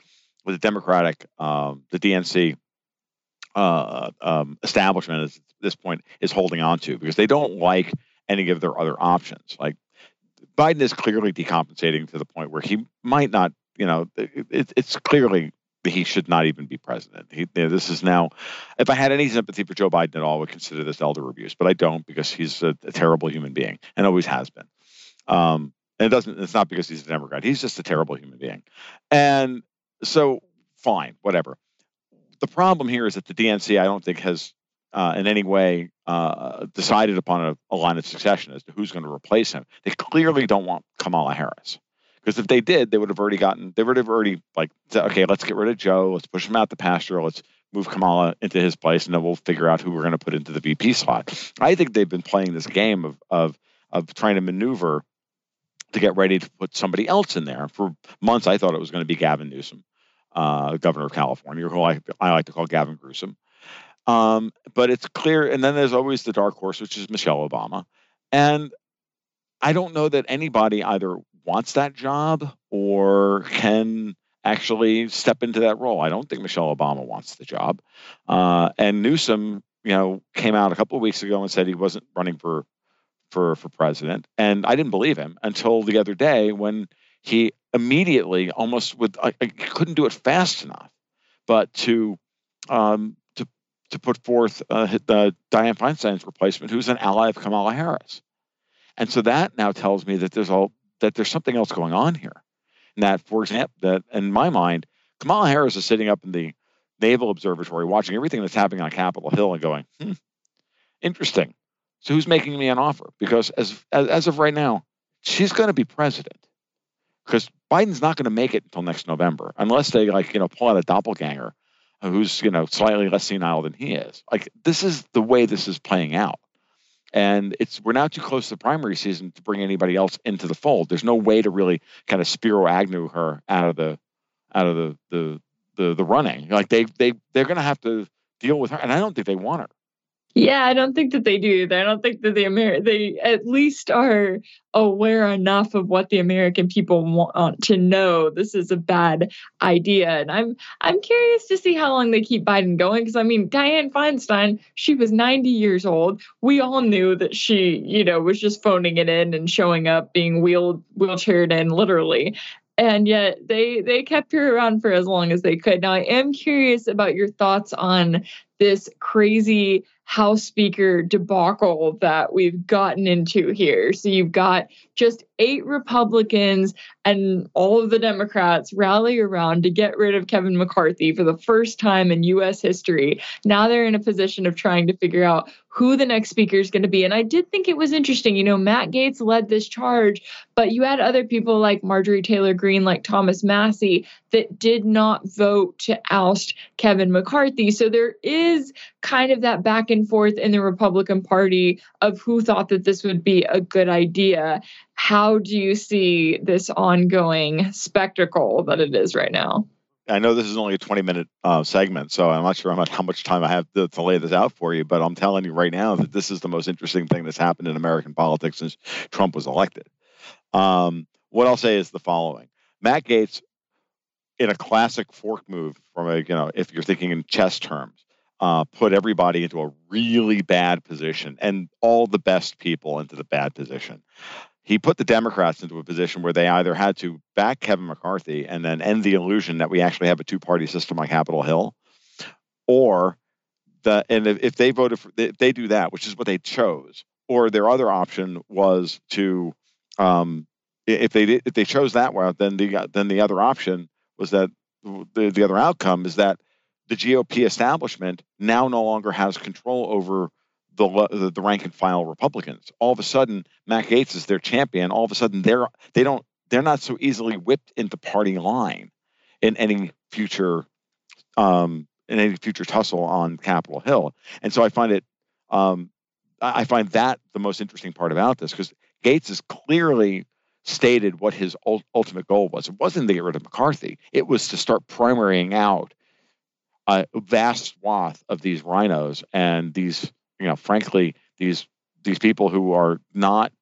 the Democratic, um, the DNC uh, um, establishment at this point is holding on to because they don't like any of their other options. Like Biden is clearly decompensating to the point where he might not, you know, it, it's clearly he should not even be president. He, this is now, if I had any sympathy for Joe Biden at all, I would consider this elder abuse, but I don't because he's a, a terrible human being and always has been. Um, and it doesn't, it's not because he's a Democrat. He's just a terrible human being. And so, fine, whatever the problem here is that the DNC, I don't think, has uh, in any way uh, decided upon a, a, line of succession as to who's going to replace him. They clearly don't want Kamala Harris because if they did, they would have already gotten they would have already like said, okay, let's get rid of Joe, let's push him out the pasture, let's move Kamala into his place, and then we'll figure out who we're going to put into the VP slot. I think they've been playing this game of of of trying to maneuver to get ready to put somebody else in there. For months, I thought it was going to be Gavin Newsom, uh, governor of California, who I, I like to call Gavin Gruesome. Um, but it's clear, and then there's always the dark horse, which is Michelle Obama. And I don't know that anybody either wants that job or can actually step into that role. I don't think Michelle Obama wants the job. Uh, and Newsom, you know, came out a couple of weeks ago and said he wasn't running for for for president, and I didn't believe him until the other day when he immediately, almost with, I, I couldn't do it fast enough, but to um, to to put forth uh, the Dianne Feinstein's replacement, who's an ally of Kamala Harris, and so that now tells me that there's all that there's something else going on here, and that, for example, that in my mind, Kamala Harris is sitting up in the Naval Observatory watching everything that's happening on Capitol Hill and going, hmm, interesting. So who's making me an offer? Because as as, as of right now, she's going to be president. Because Biden's not going to make it until next November, unless they like you know pull out a doppelganger who's you know slightly less senile than he is. Like this is the way this is playing out, and it's we're now too close to the primary season to bring anybody else into the fold. There's no way to really kind of Spiro Agnew her out of the out of the the the, the running. Like they they they're going to have to deal with her, and I don't think they want her. Yeah, I don't think that they do. I don't think that the Amer they at least are aware enough of what the American people want to know this is a bad idea. And I'm I'm curious to see how long they keep Biden going because I mean Dianne Feinstein, she was 90 years old. We all knew that she, you know, was just phoning it in and showing up being wheeled wheelchaired in literally and yet they they kept her around for as long as they could. Now I am curious about your thoughts on this crazy House Speaker debacle that we've gotten into here. So you've got just eight Republicans and all of the Democrats rally around to get rid of Kevin McCarthy for the first time in US history. Now they're in a position of trying to figure out who the next speaker is going to be. And I did think it was interesting. You know, Matt Gaetz led this charge, but you had other people like Marjorie Taylor Greene, like Thomas Massie, that did not vote to oust Kevin McCarthy. So there is kind of that back and forth in the Republican Party of who thought that this would be a good idea. How do you see this ongoing spectacle that it is right now? I know this is only a 20 minute uh, segment, so I'm not sure how much time I have to, to, lay this out for you, but I'm telling you right now that this is the most interesting thing that's happened in American politics since Trump was elected. Um, what I'll say is the following Matt Gaetz, in a classic fork move from a, you know, if you're thinking in chess terms, uh, put everybody into a really bad position and all the best people into the bad position. He put the Democrats into a position where they either had to back Kevin McCarthy and then end the illusion that we actually have a two-party system on Capitol Hill, or the and if they voted for if they do that, which is what they chose, or their other option was to um, if they if they chose that route, then the then the other option was that the the other outcome is that the GOP establishment now no longer has control over the, the rank and file Republicans. All of a sudden, Matt Gaetz is their champion. All of a sudden, they're they don't they're not so easily whipped into party line in any future um, in any future tussle on Capitol Hill. And so I find it um, I find that the most interesting part about this because Gaetz has clearly stated what his ultimate goal was. It wasn't to get rid of McCarthy. It was to start primarying out a vast swath of these rhinos and these you know, frankly, these these people who are not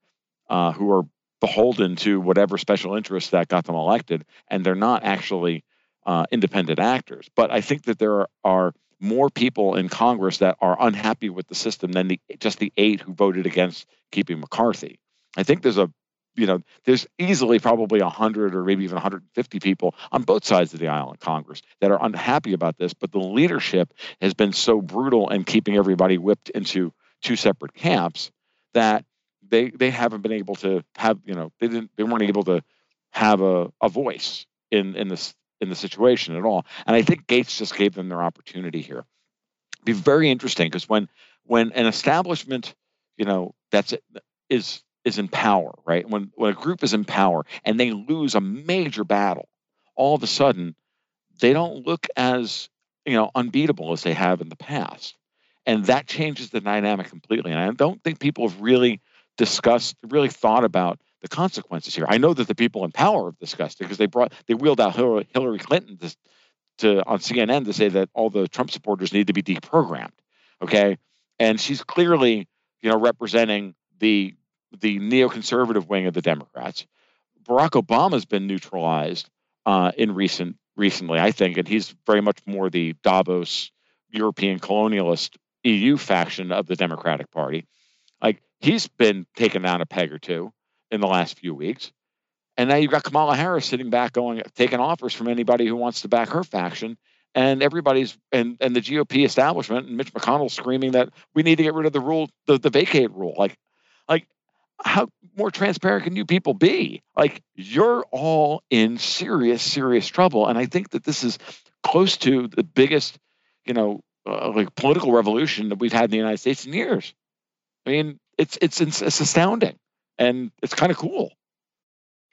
uh, who are beholden to whatever special interests that got them elected, and they're not actually uh, independent actors. But I think that there are, are more people in Congress that are unhappy with the system than the just the eight who voted against keeping McCarthy. I think there's a you know, there's easily probably 100 or maybe even 150 people on both sides of the aisle in Congress that are unhappy about this, but the leadership has been so brutal and keeping everybody whipped into two separate camps that they they haven't been able to have, you know, they didn't they weren't able to have a, a voice in in this in the situation at all. And I think Gaetz just gave them their opportunity here. be very interesting because when when an establishment, you know, that's is is in power, right? When when a group is in power and they lose a major battle, all of a sudden they don't look as you know unbeatable as they have in the past, and that changes the dynamic completely. And I don't think people have really discussed, really thought about the consequences here. I know that the people in power have discussed it because they brought they wheeled out Hillary Clinton to, to on CNN to say that all the Trump supporters need to be deprogrammed. Okay, and she's clearly you know representing the the neoconservative wing of the Democrats. Barack Obama has been neutralized uh, in recent recently, I think, and he's very much more the Davos European colonialist EU faction of the Democratic Party. Like he's been taken down a peg or two in the last few weeks. And now you've got Kamala Harris sitting back going, taking offers from anybody who wants to back her faction. And everybody's and, and the GOP establishment and Mitch McConnell screaming that we need to get rid of the rule, the, the vacate rule. Like, like how more transparent can you people be? Like you're all in serious, serious trouble. And I think that this is close to the biggest, you know, uh, like political revolution that we've had in the United States in years. I mean, it's it's it's, it's astounding, and it's kind of cool.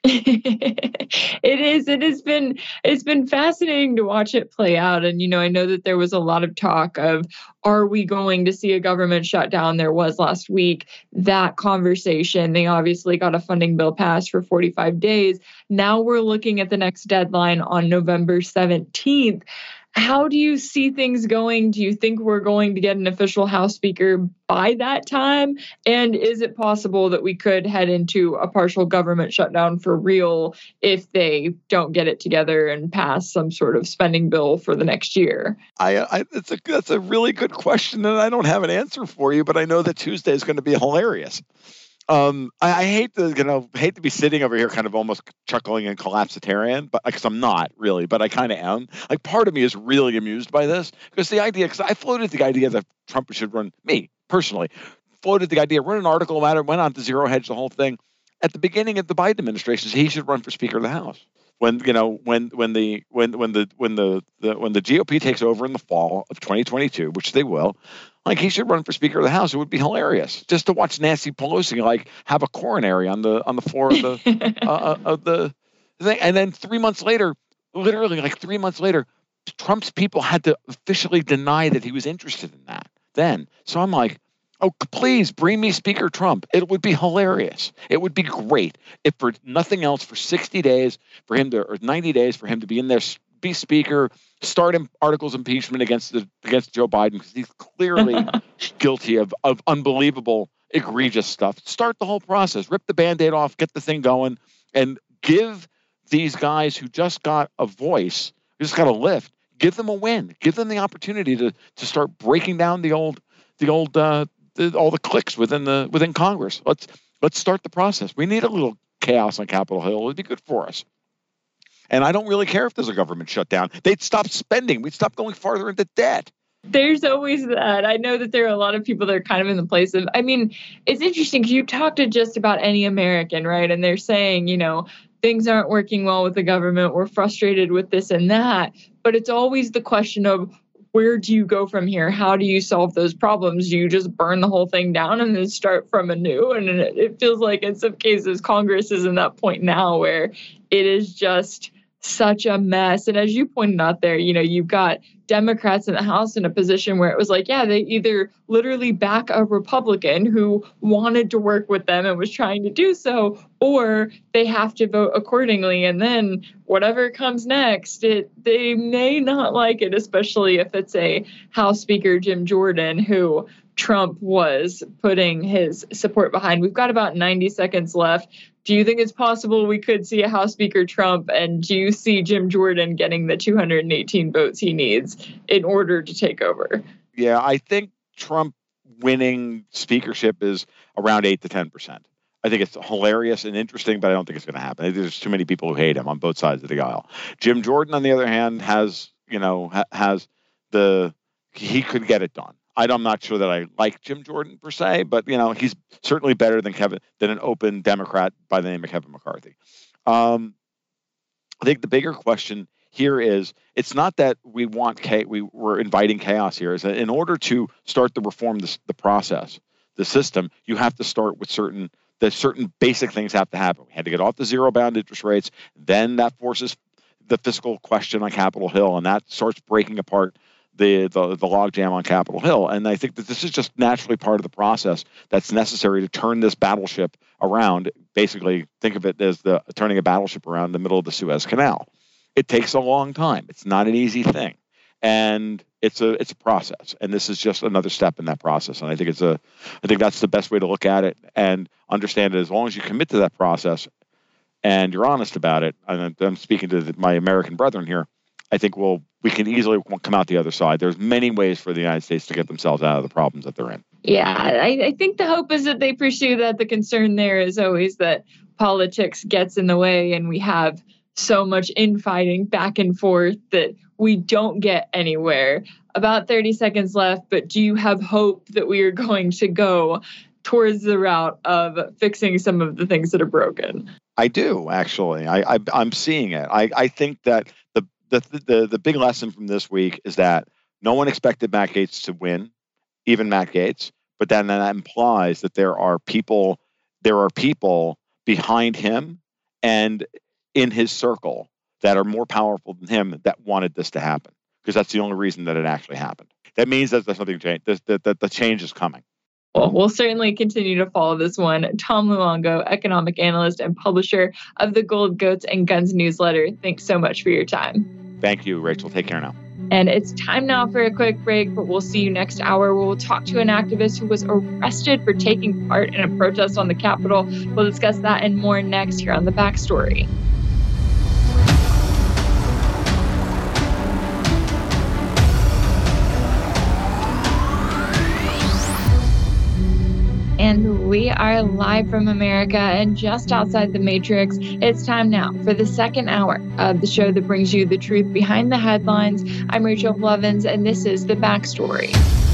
it is it has been it's been fascinating to watch it play out. And you know i know that there was a lot of talk of are we going to see a government shutdown? There was last week that conversation. They obviously got a funding bill passed for 45 days. Now we're looking at the next deadline on november 17th how do you see things going? Do you think we're going to get an official House Speaker by that time? And is it possible that we could head into a partial government shutdown for real if they don't get it together and pass some sort of spending bill for the next year? I, I it's a that's a really good question, and I don't have an answer for you, but I know that Tuesday is going to be hilarious. Um, I, I, hate to, you know, hate to be sitting over here, kind of almost chuckling and collapsitarian, but because I'm not really, but I kind of am. Like, part of me is really amused by this because the idea, because I floated the idea that Trump should run me personally, floated the idea, wrote an article about it, went on to zero hedge the whole thing. At the beginning of the Biden administration, he should run for Speaker of the House when you know when when the when when the when the, the when the GOP takes over in the fall of 2022, which they will, like he should run for Speaker of the House. It would be hilarious just to watch Nancy Pelosi like have a coronary on the on the floor of the uh, uh, of the thing, and then three months later, literally like three months later, Trump's people had to officially deny that he was interested in that. Then, so I'm like, Oh, please bring me Speaker Trump. It would be hilarious. It would be great if, for nothing else, for 60 days, for him to, or 90 days, for him to be in there, be Speaker, start articles of impeachment against the, against Joe Biden because he's clearly guilty of, of unbelievable, egregious stuff. Start the whole process, rip the band aid off, get the thing going, and give these guys who just got a voice, who just got a lift, give them a win, give them the opportunity to to start breaking down the old the old uh, the, all the cliques within the within Congress. Let's let's start the process. We need a little chaos on Capitol Hill. It'd be good for us. And I don't really care if there's a government shutdown. They'd stop spending. We'd stop going farther into debt. There's always that. I know that there are a lot of people that are kind of in the place of, I mean, it's interesting because you talk to just about any American, right? And they're saying, you know, things aren't working well with the government. We're frustrated with this and that. But it's always the question of where do you go from here? How do you solve those problems? Do you just burn the whole thing down and then start from anew? And it feels like in some cases Congress is in that point now where it is just such a mess. And as you pointed out there, you know, you've got Democrats in the House in a position where it was like, yeah, they either literally back a Republican who wanted to work with them and was trying to do so, or they have to vote accordingly. And then whatever comes next, it they may not like it, especially if it's a House Speaker Jim Jordan who Trump was putting his support behind. We've got about 90 seconds left do you think it's possible we could see a House Speaker Trump? And do you see Jim Jordan getting the 218 votes he needs in order to take over? Yeah, I think Trump winning speakership is around 8 to 10%. I think it's hilarious and interesting, but I don't think it's going to happen. There's too many people who hate him on both sides of the aisle. Jim Jordan, on the other hand, has, you know, has the, he could get it done. I'm not sure that I like Jim Jordan per se, but you know he's certainly better than Kevin than an open Democrat by the name of Kevin McCarthy. Um, I think the bigger question here is it's not that we want we we're inviting chaos here. Is that in order to start to reform this, the process, the system, you have to start with certain the certain basic things have to happen. We had to get off the zero bound interest rates. Then that forces the fiscal question on Capitol Hill, and that starts breaking apart the the, the logjam on Capitol Hill. And I think that this is just naturally part of the process that's necessary to turn this battleship around. Basically, think of it as the turning a battleship around the middle of the Suez Canal it takes a long time. It's not an easy thing, and it's a it's a process. And this is just another step in that process. And I think it's a I think that's the best way to look at it and understand it. As long as you commit to that process and you're honest about it, and I'm speaking to my American brethren here. I think we'll we can easily come out the other side. There's many ways for the United States to get themselves out of the problems that they're in. Yeah, I, I think the hope is that they pursue that. The concern there is always that politics gets in the way and we have so much infighting back and forth that we don't get anywhere. About 30 seconds left, but do you have hope that we are going to go towards the route of fixing some of the things that are broken? I do actually. I, I am seeing it. I, I think that the, the the big lesson from this week is that no one expected Matt Gaetz to win, even Matt Gaetz. But then that implies that there are people there are people behind him and in his circle that are more powerful than him that wanted this to happen because that's the only reason that it actually happened. That means that there's something change. That, that the change is coming. Well, we'll certainly continue to follow this one. Tom Luongo, economic analyst and publisher of the Gold Goats and Guns newsletter. Thanks so much for your time. Thank you, Rachel. Take care now. And it's time now for a quick break, but we'll see you next hour where we'll talk to an activist who was arrested for taking part in a protest on the Capitol. We'll discuss that and more next here on The Backstory. We are live from America and just outside the Matrix. It's time now for the second hour of the show that brings you the truth behind the headlines. I'm Rachel Blevins, and this is The Backstory.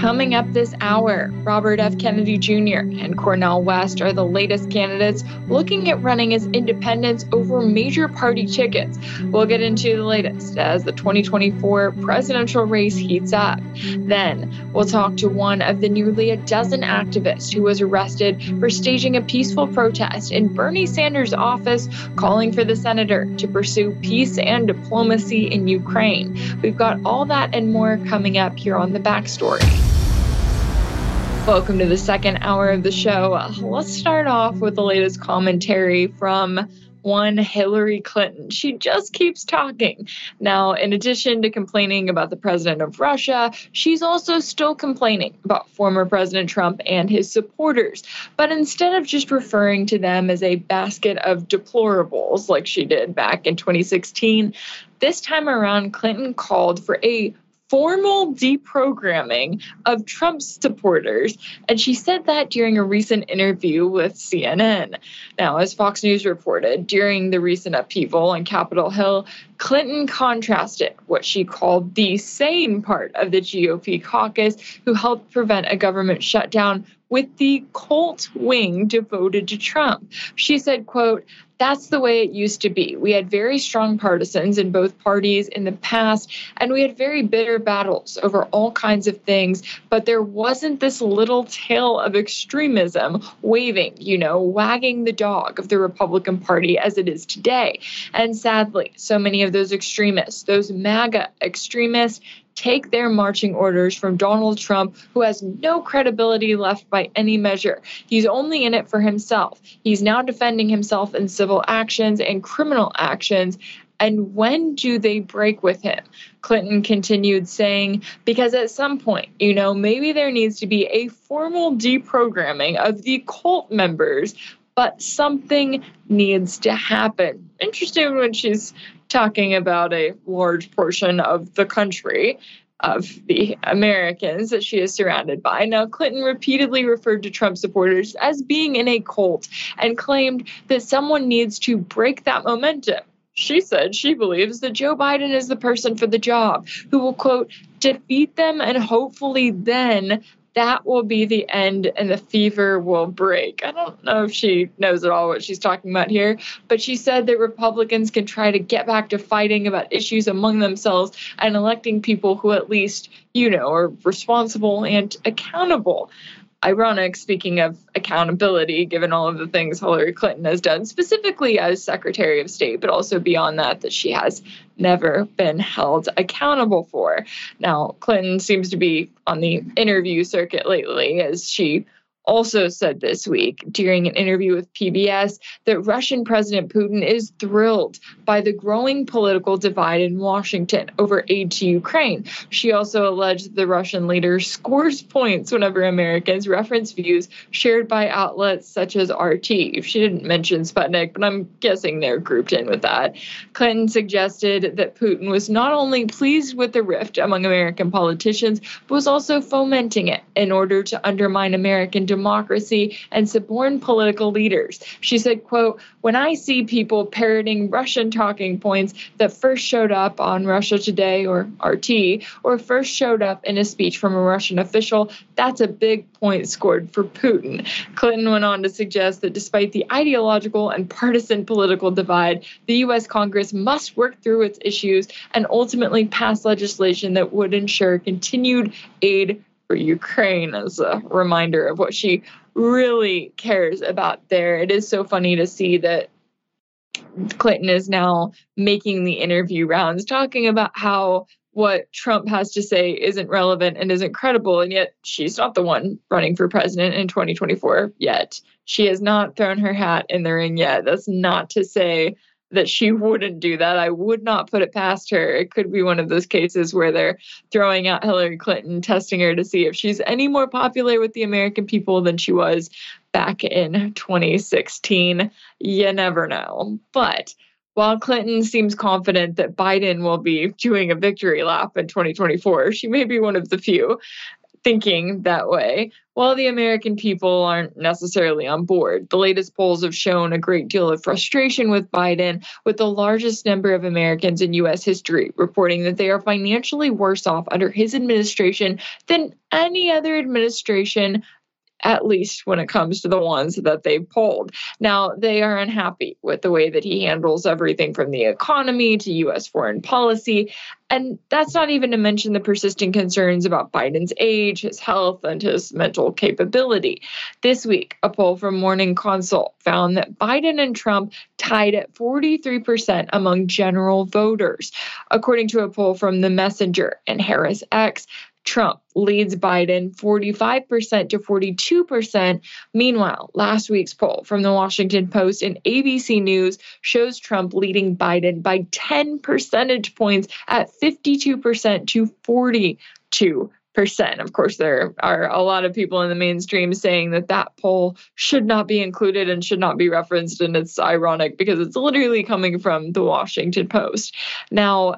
Coming up this hour, Robert F. Kennedy Jr. and Cornel West are the latest candidates looking at running as independents over major party tickets. We'll get into the latest as the 2024 presidential race heats up. Then we'll talk to one of the nearly a dozen activists who was arrested for staging a peaceful protest in Bernie Sanders' office calling for the senator to pursue peace and diplomacy in Ukraine. We've got all that and more coming up here on the backstory. Welcome to the second hour of the show. Let's start off with the latest commentary from one Hillary Clinton. She just keeps talking. Now, in addition to complaining about the president of Russia, she's also still complaining about former President Trump and his supporters. But instead of just referring to them as a basket of deplorables like she did back in 2016, this time around, Clinton called for a formal deprogramming of Trump's supporters. And she said that during a recent interview with CNN. Now, as Fox News reported, during the recent upheaval on Capitol Hill, Clinton contrasted what she called the sane part of the GOP caucus who helped prevent a government shutdown with the cult wing devoted to Trump. She said, quote, that's the way it used to be. We had very strong partisans in both parties in the past, and we had very bitter battles over all kinds of things, but there wasn't this little tail of extremism waving, you know, wagging the dog of the Republican Party as it is today. And sadly, so many of those extremists, those MAGA extremists, take their marching orders from Donald Trump, who has no credibility left by any measure. He's only in it for himself. He's now defending himself in civil actions and criminal actions. And when do they break with him? Clinton continued saying, because at some point, you know, maybe there needs to be a formal deprogramming of the cult members, but something needs to happen. Interesting when she's talking about a large portion of the country of the Americans that she is surrounded by. Now, Clinton repeatedly referred to Trump supporters as being in a cult and claimed that someone needs to break that momentum. She said she believes that Joe Biden is the person for the job who will, quote, defeat them and hopefully then that will be the end and the fever will break. I don't know if she knows at all what she's talking about here, but she said that Republicans can try to get back to fighting about issues among themselves and electing people who at least, you know, are responsible and accountable ironic, speaking of accountability, given all of the things Hillary Clinton has done, specifically as Secretary of State, but also beyond that, that she has never been held accountable for. Now, Clinton seems to be on the interview circuit lately as she also said this week during an interview with PBS that Russian President Putin is thrilled by the growing political divide in Washington over aid to Ukraine. She also alleged the Russian leader scores points whenever Americans reference views shared by outlets such as RT. She didn't mention Sputnik, but I'm guessing they're grouped in with that. Clinton suggested that Putin was not only pleased with the rift among American politicians, but was also fomenting it in order to undermine American democracy and suborn political leaders. She said, quote, when I see people parroting Russian talking points that first showed up on Russia Today or RT, or first showed up in a speech from a Russian official, that's a big point scored for Putin. Clinton went on to suggest that despite the ideological and partisan political divide, the U.S. Congress must work through its issues and ultimately pass legislation that would ensure continued aid for Ukraine as a reminder of what she really cares about there. It is so funny to see that Clinton is now making the interview rounds talking about how what Trump has to say isn't relevant and isn't credible. And yet she's not the one running for president in 2024 yet. She has not thrown her hat in the ring yet. That's not to say that she wouldn't do that. I would not put it past her. It could be one of those cases where they're throwing out Hillary Clinton, testing her to see if she's any more popular with the American people than she was back in 2016. You never know. But while Clinton seems confident that Biden will be doing a victory lap in 2024, she may be one of the few thinking that way, while the American people aren't necessarily on board. The latest polls have shown a great deal of frustration with Biden, with the largest number of Americans in U.S. history reporting that they are financially worse off under his administration than any other administration at least when it comes to the ones that they polled. Now, they are unhappy with the way that he handles everything from the economy to U.S. foreign policy. And that's not even to mention the persisting concerns about Biden's age, his health, and his mental capability. This week, a poll from Morning Consult found that Biden and Trump tied at 43% among general voters. According to a poll from The Messenger and HarrisX, Trump leads Biden 45% to 42%. Meanwhile, last week's poll from the Washington Post and ABC News shows Trump leading Biden by 10 percentage points at 52% to 42 percent. Of course, there are a lot of people in the mainstream saying that that poll should not be included and should not be referenced, and it's ironic because it's literally coming from the Washington Post. Now,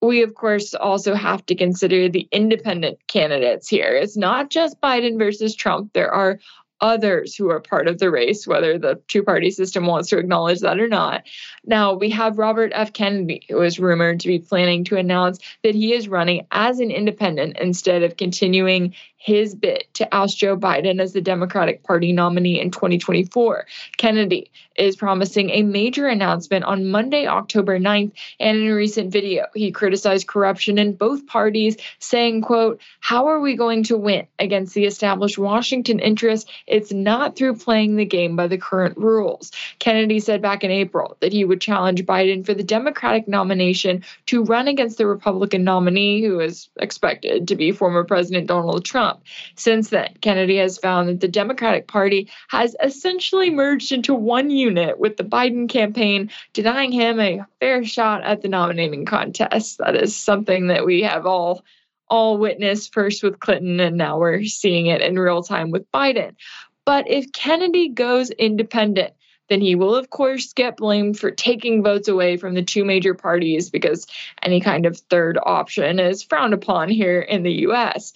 we of course also have to consider the independent candidates here. It's not just Biden versus Trump. There are others who are part of the race, whether the two party system wants to acknowledge that or not. Now, we have Robert F. Kennedy, who is rumored to be planning to announce that he is running as an independent instead of continuing his bid to oust Joe Biden as the Democratic Party nominee in 2024. Kennedy is promising a major announcement on Monday, October 9th, and in a recent video, he criticized corruption in both parties, saying, quote, "How are we going to win against the established Washington interests? It's not through playing the game by the current rules." Kennedy said back in April that he would challenge Biden for the Democratic nomination to run against the Republican nominee who is expected to be former President Donald Trump. Trump. Since then, Kennedy has found that the Democratic Party has essentially merged into one unit with the Biden campaign, denying him a fair shot at the nominating contest. That is something that we have all all witnessed first with Clinton and now we're seeing it in real time with Biden. But if Kennedy goes independent, then he will, of course, get blamed for taking votes away from the two major parties because any kind of third option is frowned upon here in the US.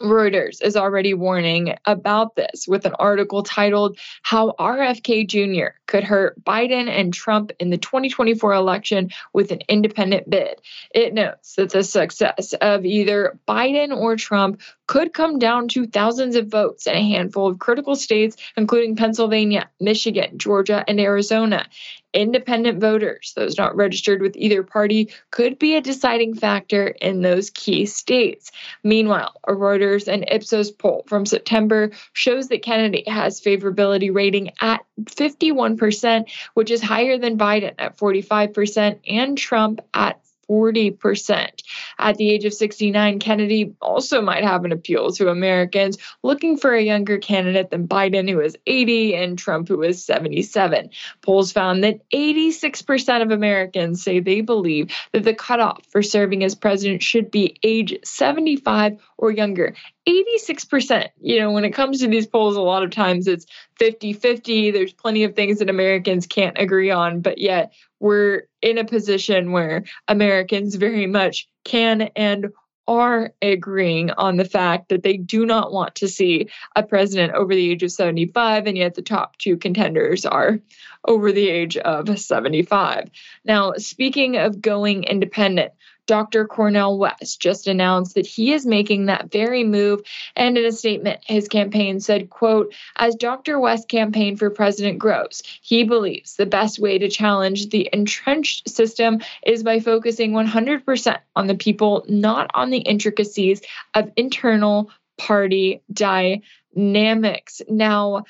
Reuters is already warning about this with an article titled How RFK Jr. Could Hurt Biden and Trump in the 2024 Election with an Independent Bid. It notes that the success of either Biden or Trump could come down to thousands of votes in a handful of critical states, including Pennsylvania, Michigan, Georgia, and Arizona. Independent voters, those not registered with either party, could be a deciding factor in those key states. Meanwhile, a Reuters and Ipsos poll from September shows that Kennedy has favorability rating at 51%, which is higher than Biden at 45% and Trump at 40%. At the age of 69, Kennedy also might have an appeal to Americans looking for a younger candidate than Biden, who is 80, and Trump, who is 77. Polls found that 86% of Americans say they believe that the cutoff for serving as president should be age 75 or younger. 86%. You know, when it comes to these polls, a lot of times it's 50 50. There's plenty of things that Americans can't agree on, but yet we're in a position where Americans very much can and are agreeing on the fact that they do not want to see a president over the age of 75, and yet the top two contenders are over the age of 75. Now, speaking of going independent, Dr. Cornel West just announced that he is making that very move. And in a statement, his campaign said, quote, as Dr. West's campaign for president grows, he believes the best way to challenge the entrenched system is by focusing 100% on the people, not on the intricacies of internal party dynamics. Now,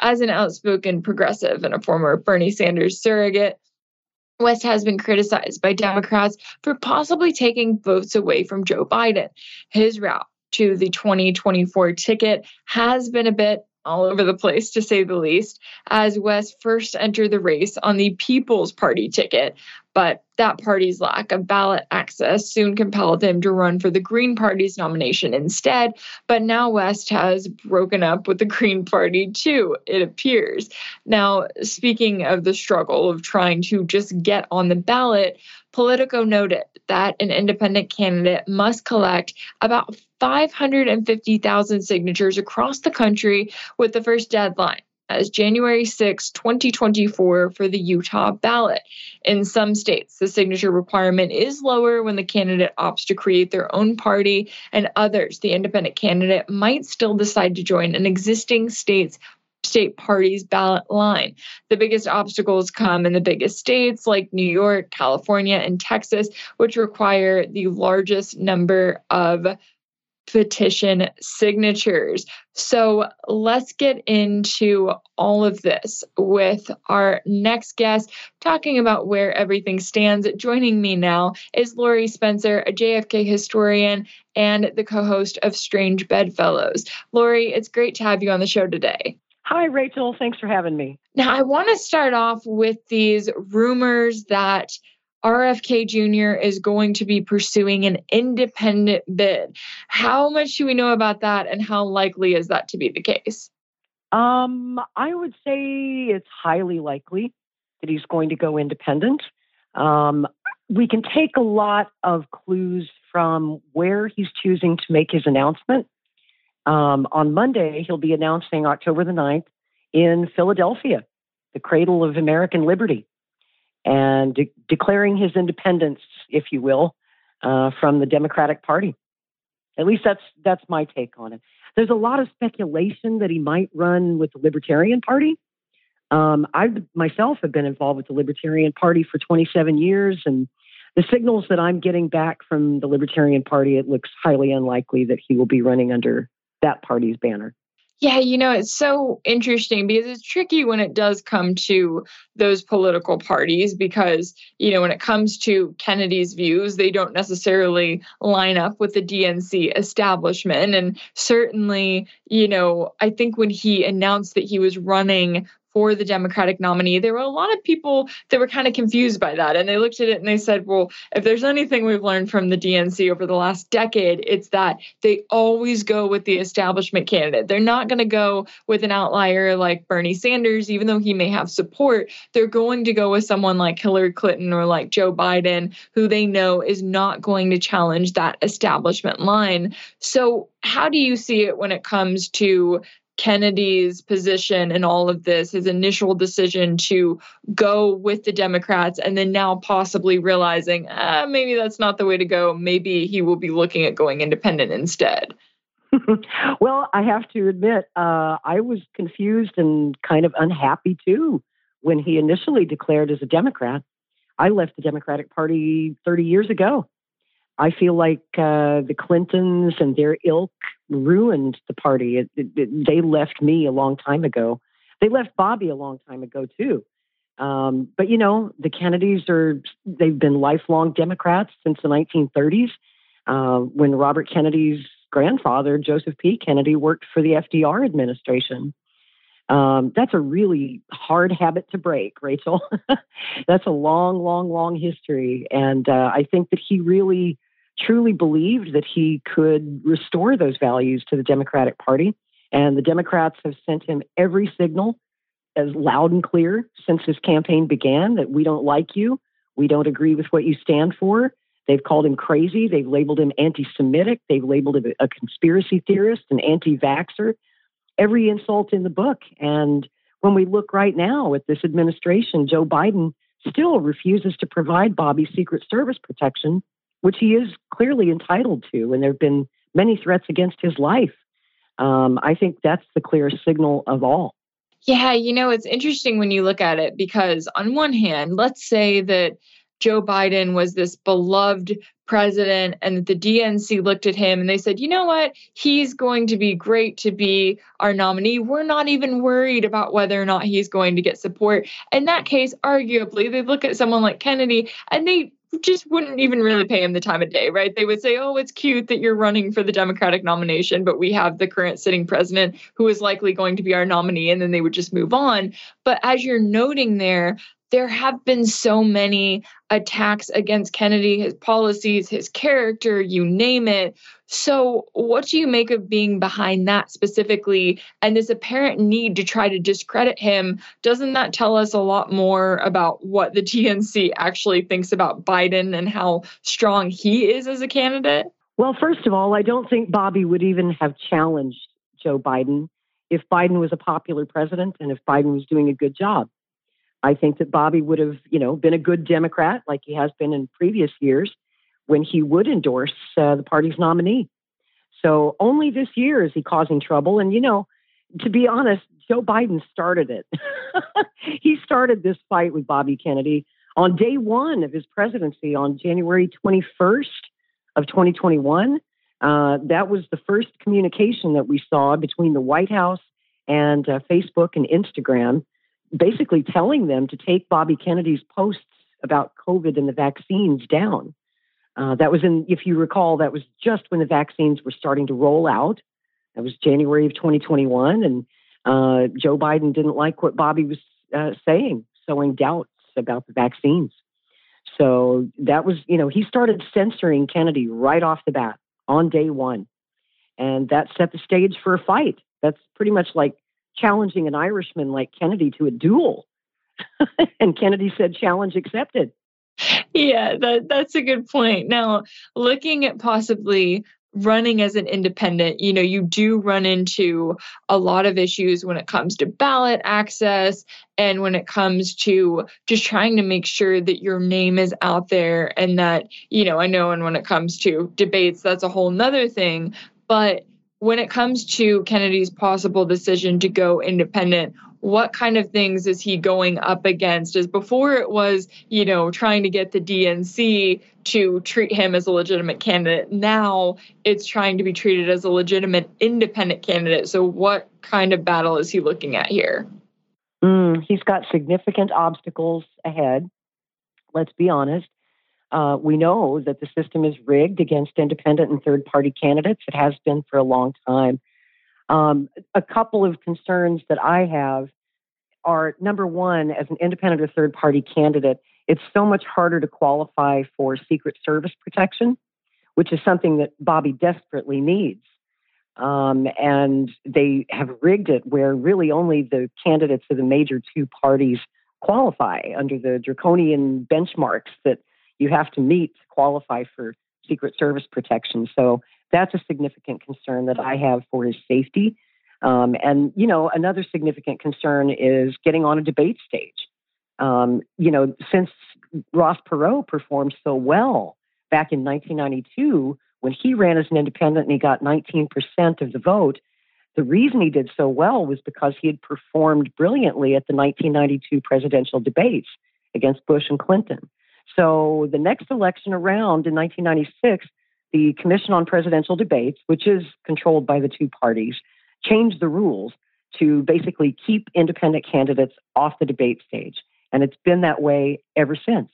as an outspoken progressive and a former Bernie Sanders surrogate, West has been criticized by Democrats for possibly taking votes away from Joe Biden. His route to the 2024 ticket has been a bit all over the place, to say the least, as West first entered the race on the People's Party ticket. But that party's lack of ballot access soon compelled him to run for the Green Party's nomination instead. But now West has broken up with the Green Party too, it appears. Now, speaking of the struggle of trying to just get on the ballot, Politico noted that an independent candidate must collect about 550,000 signatures across the country with the first deadline as January 6, 2024 for the Utah ballot. In some states, the signature requirement is lower when the candidate opts to create their own party, and others, the independent candidate might still decide to join an existing state's state party's ballot line. The biggest obstacles come in the biggest states like New York, California, and Texas, which require the largest number of petition signatures. So let's get into all of this with our next guest talking about where everything stands. Joining me now is Lori Spencer, a JFK historian and the co host of Strange Bedfellows. Lori, it's great to have you on the show today. Hi, Rachel. Thanks for having me. Now, I want to start off with these rumors that RFK Jr. is going to be pursuing an independent bid. How much do we know about that, and how likely is that to be the case? Um, I would say it's highly likely that he's going to go independent. Um, we can take a lot of clues from where he's choosing to make his announcement. Um, on Monday, he'll be announcing October the 9th in Philadelphia, the cradle of American liberty and de- declaring his independence, if you will, uh, from the Democratic Party. At least that's that's my take on it. There's a lot of speculation that he might run with the Libertarian Party. Um, I myself have been involved with the Libertarian Party for 27 years, and the signals that I'm getting back from the Libertarian Party, it looks highly unlikely that he will be running under that party's banner. Yeah, you know, it's so interesting because it's tricky when it does come to those political parties because, you know, when it comes to Kennedy's views, they don't necessarily line up with the DNC establishment. And certainly, you know, I think when he announced that he was running for the Democratic nominee, there were a lot of people that were kind of confused by that. And they looked at it and they said, well, if there's anything we've learned from the DNC over the last decade, it's that they always go with the establishment candidate. They're not going to go with an outlier like Bernie Sanders, even though he may have support. They're going to go with someone like Hillary Clinton or like Joe Biden, who they know is not going to challenge that establishment line. So, how do you see it when it comes to Kennedy's position in all of this, his initial decision to go with the Democrats, and then now possibly realizing ah, maybe that's not the way to go. Maybe he will be looking at going independent instead. well, I have to admit, uh, I was confused and kind of unhappy too when he initially declared as a Democrat. I left the Democratic Party 30 years ago. I feel like uh, the Clintons and their ilk ruined the party. It, it, it, they left me a long time ago. They left Bobby a long time ago too. Um, but you know, the Kennedys are, they've been lifelong Democrats since the 1930s. Uh, when Robert Kennedy's grandfather, Joseph P. Kennedy, worked for the FDR administration. Um, that's a really hard habit to break, Rachel. that's a long, long, long history. And uh, I think that he really truly believed that he could restore those values to the Democratic Party. And the Democrats have sent him every signal as loud and clear since his campaign began that we don't like you. We don't agree with what you stand for. They've called him crazy. They've labeled him anti Semitic. They've labeled him a conspiracy theorist, an anti vaxxer, every insult in the book. And when we look right now at this administration, Joe Biden still refuses to provide Bobby Secret Service protection which he is clearly entitled to, and there have been many threats against his life. Um, I think that's the clearest signal of all. Yeah, you know, it's interesting when you look at it because, on one hand, let's say that Joe Biden was this beloved president and the DNC looked at him and they said, you know what? He's going to be great to be our nominee. We're not even worried about whether or not he's going to get support. In that case, arguably, they look at someone like Kennedy and they just wouldn't even really pay him the time of day, right? They would say, oh, it's cute that you're running for the Democratic nomination, but we have the current sitting president who is likely going to be our nominee, and then they would just move on. But as you're noting there, there have been so many attacks against Kennedy, his policies, his character, you name it. So, what do you make of being behind that specifically and this apparent need to try to discredit him? Doesn't that tell us a lot more about what the DNC actually thinks about Biden and how strong he is as a candidate? Well, first of all, I don't think Bobby would even have challenged Joe Biden if Biden was a popular president and if Biden was doing a good job. I think that Bobby would have, you know, been a good Democrat like he has been in previous years when he would endorse uh, the party's nominee. So only this year is he causing trouble. And, you know, to be honest, Joe Biden started it. he started this fight with Bobby Kennedy on day one of his presidency on January 21st of 2021. Uh, that was the first communication that we saw between the White House and uh, Facebook and Instagram basically telling them to take Bobby Kennedy's posts about COVID and the vaccines down. Uh, that was in, if you recall, that was just when the vaccines were starting to roll out. That was January of 2021, and uh, Joe Biden didn't like what Bobby was uh, saying, sowing doubts about the vaccines. So that was, you know, he started censoring Kennedy right off the bat on day one. And that set the stage for a fight. That's pretty much like challenging an Irishman like Kennedy to a duel. and Kennedy said, challenge accepted. Yeah, that, that's a good point. Now, looking at possibly running as an independent, you know, you do run into a lot of issues when it comes to ballot access and when it comes to just trying to make sure that your name is out there and that, you know, I know and when it comes to debates, that's a whole nother thing. But when it comes to Kennedy's possible decision to go independent, what kind of things is he going up against? Is before it was, you know, trying to get the DNC to treat him as a legitimate candidate. Now it's trying to be treated as a legitimate independent candidate. So, what kind of battle is he looking at here? Mm, he's got significant obstacles ahead. Let's be honest. Uh, we know that the system is rigged against independent and third party candidates. It has been for a long time. Um, a couple of concerns that I have are number one, as an independent or third party candidate, it's so much harder to qualify for Secret Service protection, which is something that Bobby desperately needs. Um, and they have rigged it where really only the candidates of the major two parties qualify under the draconian benchmarks that you have to meet to qualify for Secret Service protection. So that's a significant concern that I have for his safety. Um, and, you know, another significant concern is getting on a debate stage. Um, you know, since Ross Perot performed so well back in 1992, when he ran as an independent and he got 19% of the vote, the reason he did so well was because he had performed brilliantly at the 1992 presidential debates against Bush and Clinton. So the next election around in 1996, the Commission on Presidential Debates, which is controlled by the two parties, changed the rules to basically keep independent candidates off the debate stage. And it's been that way ever since.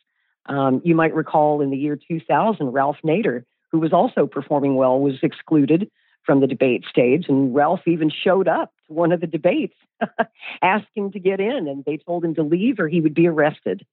Um, you might recall in the year 2000, Ralph Nader, who was also performing well, was excluded from the debate stage. And Ralph even showed up to one of the debates asking to get in, and they told him to leave or he would be arrested.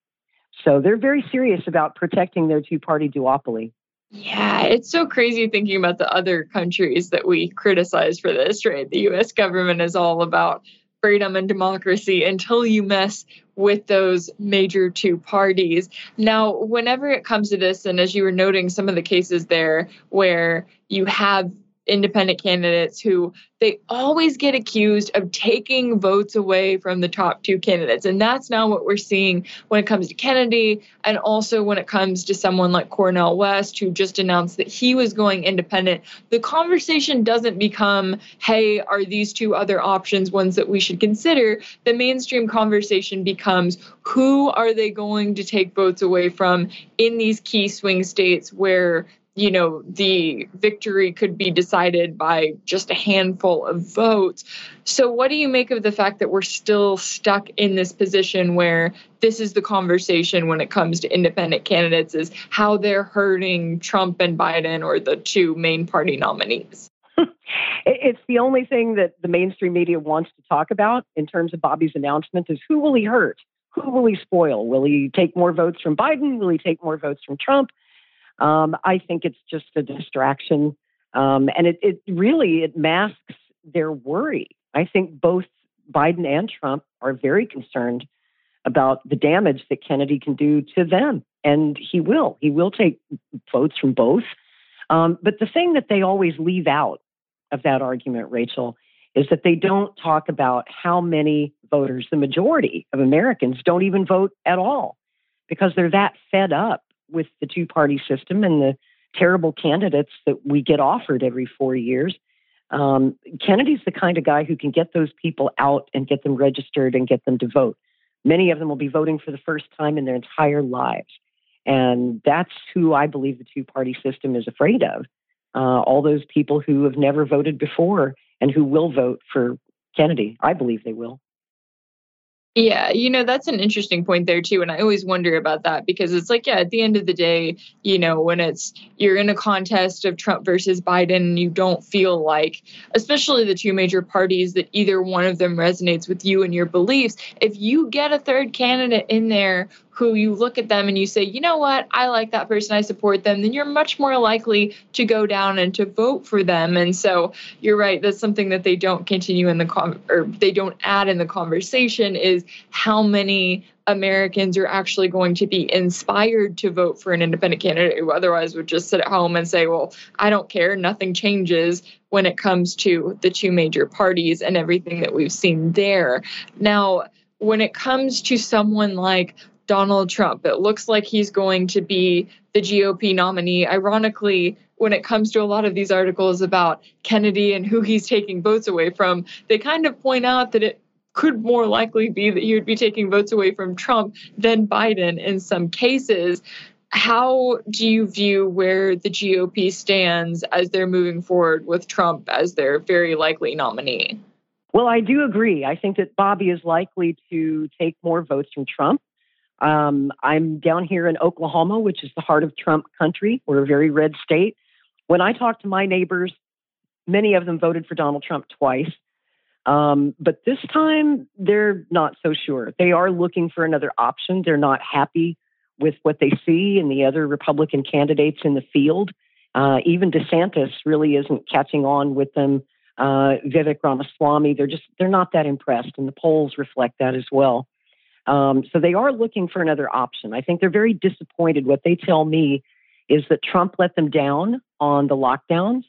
So they're very serious about protecting their two party duopoly. Yeah, it's so crazy thinking about the other countries that we criticize for this, right? The US government is all about freedom and democracy until you mess with those major two parties. Now, whenever it comes to this, and as you were noting, some of the cases there where you have independent candidates who they always get accused of taking votes away from the top two candidates. And that's now what we're seeing when it comes to Kennedy and also when it comes to someone like Cornel West, who just announced that he was going independent. The conversation doesn't become, hey, are these two other options ones that we should consider? The mainstream conversation becomes, who are they going to take votes away from in these key swing states where you know, the victory could be decided by just a handful of votes. So, what do you make of the fact that we're still stuck in this position where this is the conversation when it comes to independent candidates is how they're hurting Trump and Biden or the two main party nominees? it's the only thing that the mainstream media wants to talk about in terms of Bobby's announcement is who will he hurt? Who will he spoil? Will he take more votes from Biden? Will he take more votes from Trump? Um, I think it's just a distraction, um, and it, it really it masks their worry. I think both Biden and Trump are very concerned about the damage that Kennedy can do to them, and he will. He will take votes from both. Um, but the thing that they always leave out of that argument, Rachel, is that they don't talk about how many voters, the majority of Americans, don't even vote at all because they're that fed up with the two party system and the terrible candidates that we get offered every four years. Um, Kennedy's the kind of guy who can get those people out and get them registered and get them to vote. Many of them will be voting for the first time in their entire lives. And that's who I believe the two party system is afraid of. Uh, all those people who have never voted before and who will vote for Kennedy. I believe they will. Yeah, you know, that's an interesting point there too. And I always wonder about that because it's like, yeah, at the end of the day, you know, when it's you're in a contest of Trump versus Biden, you don't feel like, especially the two major parties, that either one of them resonates with you and your beliefs. If you get a third candidate in there who you look at them and you say, you know what, I like that person, I support them, then you're much more likely to go down and to vote for them. And so you're right, that's something that they don't continue in the con or they don't add in the conversation is how many Americans are actually going to be inspired to vote for an independent candidate who otherwise would just sit at home and say, well, I don't care, nothing changes when it comes to the two major parties and everything that we've seen there. Now, when it comes to someone like Donald Trump. It looks like he's going to be the GOP nominee. Ironically, when it comes to a lot of these articles about Kennedy and who he's taking votes away from, they kind of point out that it could more likely be that he would be taking votes away from Trump than Biden in some cases. How do you view where the GOP stands as they're moving forward with Trump as their very likely nominee? Well, I do agree. I think that Bobby is likely to take more votes from Trump. Um, I'm down here in Oklahoma, which is the heart of Trump country. We're a very red state. When I talk to my neighbors, many of them voted for Donald Trump twice. Um, but this time, they're not so sure. They are looking for another option. They're not happy with what they see in the other Republican candidates in the field. Uh, even DeSantis really isn't catching on with them. Uh, Vivek Ramaswamy, they're just they're not that impressed, and the polls reflect that as well. Um, so they are looking for another option. I think they're very disappointed. What they tell me is that Trump let them down on the lockdowns,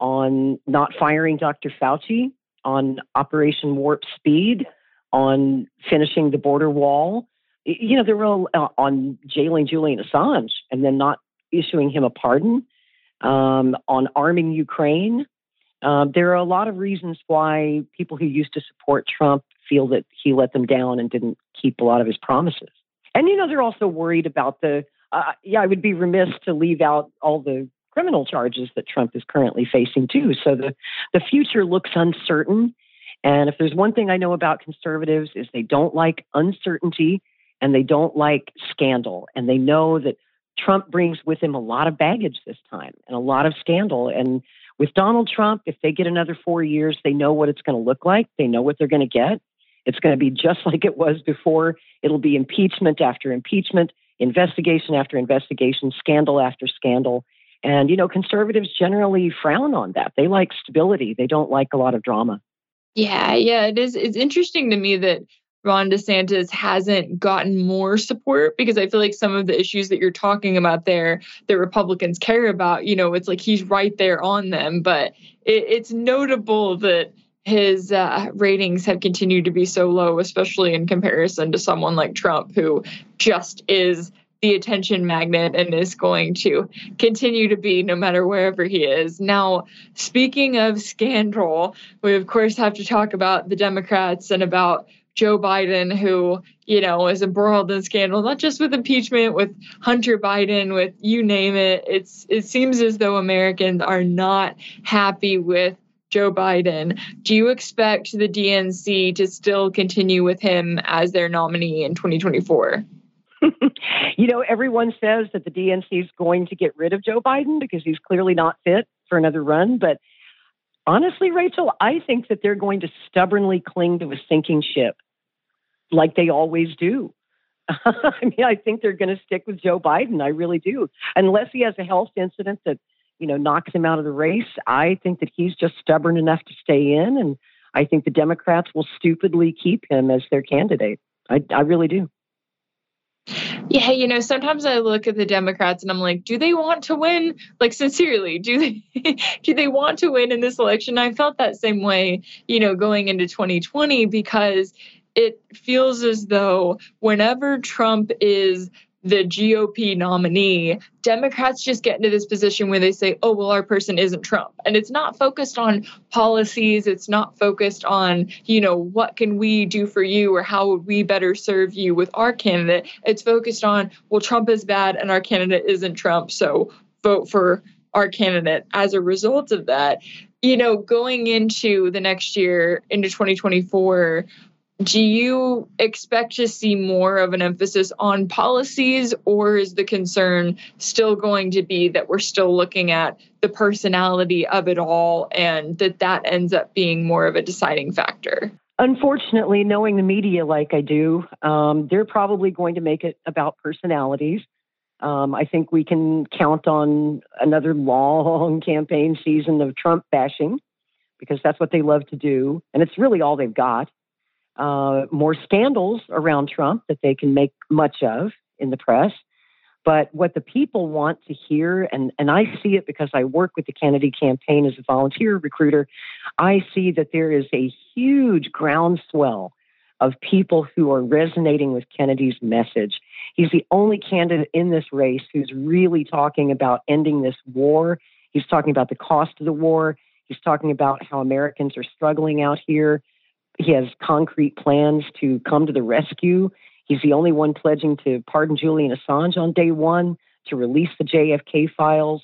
on not firing Dr. Fauci, on Operation Warp Speed, on finishing the border wall. You know, they were uh, on jailing Julian Assange and then not issuing him a pardon, um, on arming Ukraine. Um, there are a lot of reasons why people who used to support Trump feel that he let them down and didn't keep a lot of his promises. And, you know, they're also worried about the, uh, yeah, I would be remiss to leave out all the criminal charges that Trump is currently facing, too. So the, the future looks uncertain. And if there's one thing I know about conservatives is they don't like uncertainty and they don't like scandal. And they know that Trump brings with him a lot of baggage this time and a lot of scandal. And with Donald Trump, if they get another four years, they know what it's going to look like. They know what they're going to get. It's going to be just like it was before. It'll be impeachment after impeachment, investigation after investigation, scandal after scandal. And, you know, conservatives generally frown on that. They like stability, they don't like a lot of drama. Yeah, yeah, it is. It's interesting to me that Ron DeSantis hasn't gotten more support because I feel like some of the issues that you're talking about there that Republicans care about, you know, it's like he's right there on them. But it, it's notable that his uh, ratings have continued to be so low, especially in comparison to someone like Trump, who just is the attention magnet and is going to continue to be no matter wherever he is. Now, speaking of scandal, we of course have to talk about the Democrats and about Joe Biden, who, you know, is embroiled in scandal, not just with impeachment, with Hunter Biden, with you name it. It's it seems as though Americans are not happy with Joe Biden. Do you expect the DNC to still continue with him as their nominee in 2024? you know, everyone says that the DNC is going to get rid of Joe Biden because he's clearly not fit for another run. But honestly, Rachel, I think that they're going to stubbornly cling to a sinking ship like they always do. I mean, I think they're going to stick with Joe Biden. I really do. Unless he has a health incident that you know, knocks him out of the race. I think that he's just stubborn enough to stay in, and I think the Democrats will stupidly keep him as their candidate. I, I really do. Yeah, you know, sometimes I look at the Democrats and I'm like, do they want to win? Like sincerely, do they do they want to win in this election? I felt that same way, you know, going into 2020 because it feels as though whenever Trump is the GOP nominee, Democrats just get into this position where they say, oh, well, our person isn't Trump. And it's not focused on policies. It's not focused on, you know, what can we do for you or how would we better serve you with our candidate. It's focused on, well, Trump is bad and our candidate isn't Trump. So vote for our candidate. As a result of that, you know, going into the next year, into 2024, do you expect to see more of an emphasis on policies, or is the concern still going to be that we're still looking at the personality of it all and that that ends up being more of a deciding factor? Unfortunately, knowing the media like I do, um, they're probably going to make it about personalities. Um, I think we can count on another long campaign season of Trump bashing because that's what they love to do. And it's really all they've got uh, more scandals around Trump that they can make much of in the press. But what the people want to hear, and, and I see it because I work with the Kennedy campaign as a volunteer recruiter, I see that there is a huge groundswell of people who are resonating with Kennedy's message. He's the only candidate in this race who's really talking about ending this war. He's talking about the cost of the war. He's talking about how Americans are struggling out here. He has concrete plans to come to the rescue. He's the only one pledging to pardon Julian Assange on day one, to release the JFK files,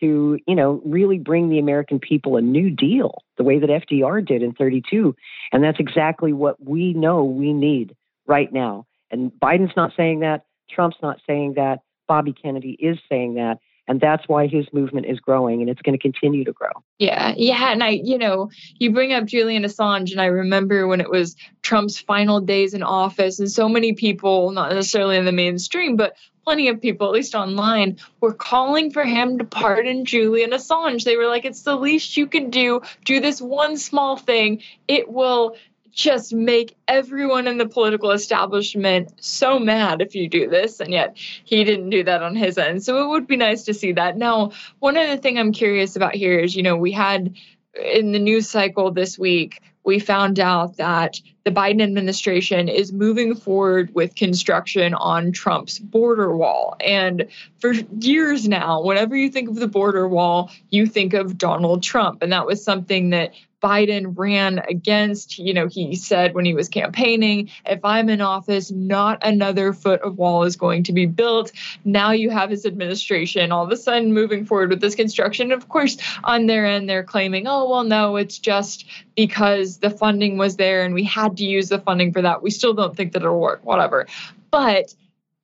to, you know, really bring the American people a new deal, the way that FDR did in 32. And that's exactly what we know we need right now. And Biden's not saying that. Trump's not saying that. Bobby Kennedy is saying that. And that's why his movement is growing and it's going to continue to grow. Yeah. Yeah. And I, you know, you bring up Julian Assange, and I remember when it was Trump's final days in office, and so many people, not necessarily in the mainstream, but plenty of people, at least online, were calling for him to pardon Julian Assange. They were like, it's the least you can do. Do this one small thing. It will just make everyone in the political establishment so mad if you do this and yet he didn't do that on his end so it would be nice to see that now one other thing i'm curious about here is you know we had in the news cycle this week we found out that the Biden administration is moving forward with construction on Trump's border wall. And for years now, whenever you think of the border wall, you think of Donald Trump. And that was something that Biden ran against. You know, he said when he was campaigning, if I'm in office, not another foot of wall is going to be built. Now you have his administration all of a sudden moving forward with this construction. Of course, on their end, they're claiming, oh, well, no, it's just because the funding was there and we had to use the funding for that. We still don't think that it'll work, whatever. But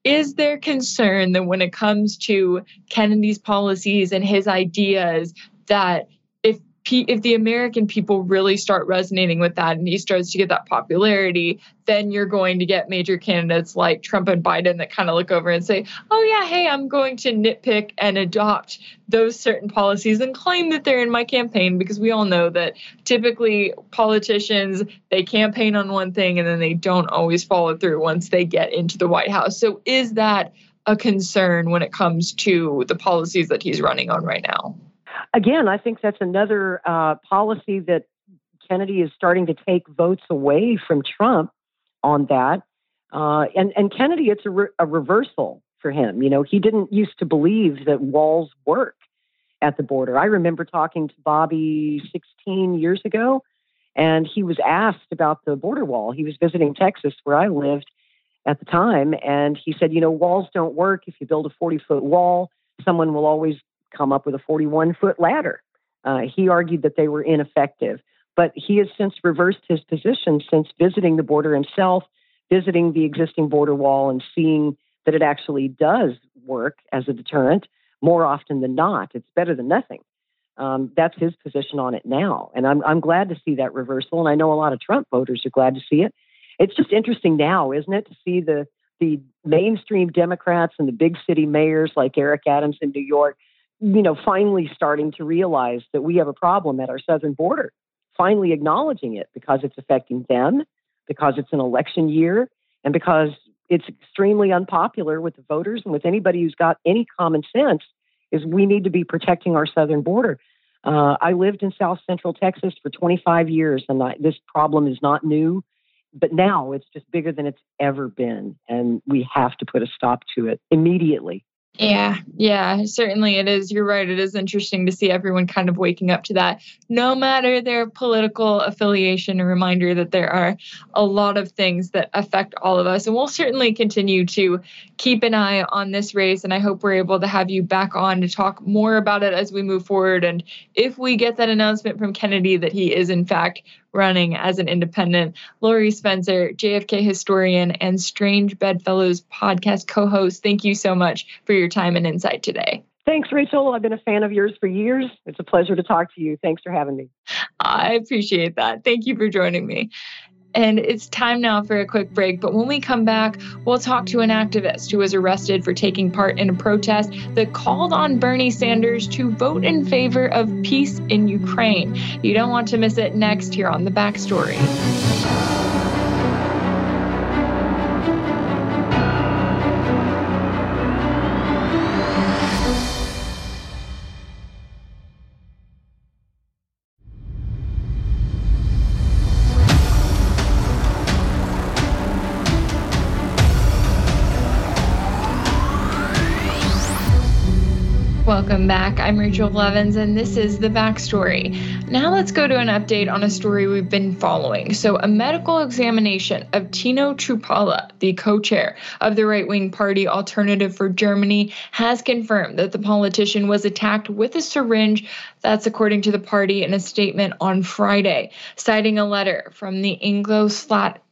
is there concern that when it comes to Kennedy's policies and his ideas that if the American people really start resonating with that and he starts to get that popularity, then you're going to get major candidates like Trump and Biden that kind of look over and say, oh, yeah, hey, I'm going to nitpick and adopt those certain policies and claim that they're in my campaign because we all know that typically politicians, they campaign on one thing and then they don't always follow through once they get into the White House. So is that a concern when it comes to the policies that he's running on right now? Again, I think that's another uh, policy that Kennedy is starting to take votes away from Trump on that. Uh, and, and Kennedy, it's a, re- a reversal for him. You know, he didn't used to believe that walls work at the border. I remember talking to Bobby 16 years ago, and he was asked about the border wall. He was visiting Texas, where I lived at the time, and he said, You know, walls don't work. If you build a 40 foot wall, someone will always come up with a 41 foot ladder. Uh, he argued that they were ineffective, but he has since reversed his position since visiting the border himself, visiting the existing border wall, and seeing that it actually does work as a deterrent more often than not. It's better than nothing. Um, that's his position on it now. And I'm, I'm glad to see that reversal. And I know a lot of Trump voters are glad to see it. It's just interesting now, isn't it, to see the, the mainstream Democrats and the big city mayors like Eric Adams in New York you know, finally starting to realize that we have a problem at our southern border, finally acknowledging it because it's affecting them, because it's an election year, and because it's extremely unpopular with the voters and with anybody who's got any common sense is we need to be protecting our southern border. Uh, I lived in South Central Texas for 25 years, and I, this problem is not new. But now it's just bigger than it's ever been, and we have to put a stop to it immediately. Yeah, yeah, certainly it is. You're right. It is interesting to see everyone kind of waking up to that, no matter their political affiliation. A reminder that there are a lot of things that affect all of us. And we'll certainly continue to keep an eye on this race. And I hope we're able to have you back on to talk more about it as we move forward. And if we get that announcement from Kennedy that he is, in fact, running as an independent. Lori Spencer, JFK historian and Strange Bedfellows podcast co host, thank you so much for your time and insight today. Thanks, Rachel. I've been a fan of yours for years. It's a pleasure to talk to you. Thanks for having me. I appreciate that. Thank you for joining me. And it's time now for a quick break. But when we come back, we'll talk to an activist who was arrested for taking part in a protest that called on Bernie Sanders to vote in favor of peace in Ukraine. You don't want to miss it next here on The Backstory. Welcome back. I'm Rachel Blevins, and this is the backstory. Now let's go to an update on a story we've been following. So, a medical examination of Tino Chrupalla, the co-chair of the right-wing party Alternative for Germany, has confirmed that the politician was attacked with a syringe. That's according to the party in a statement on Friday, citing a letter from the Ingolstadt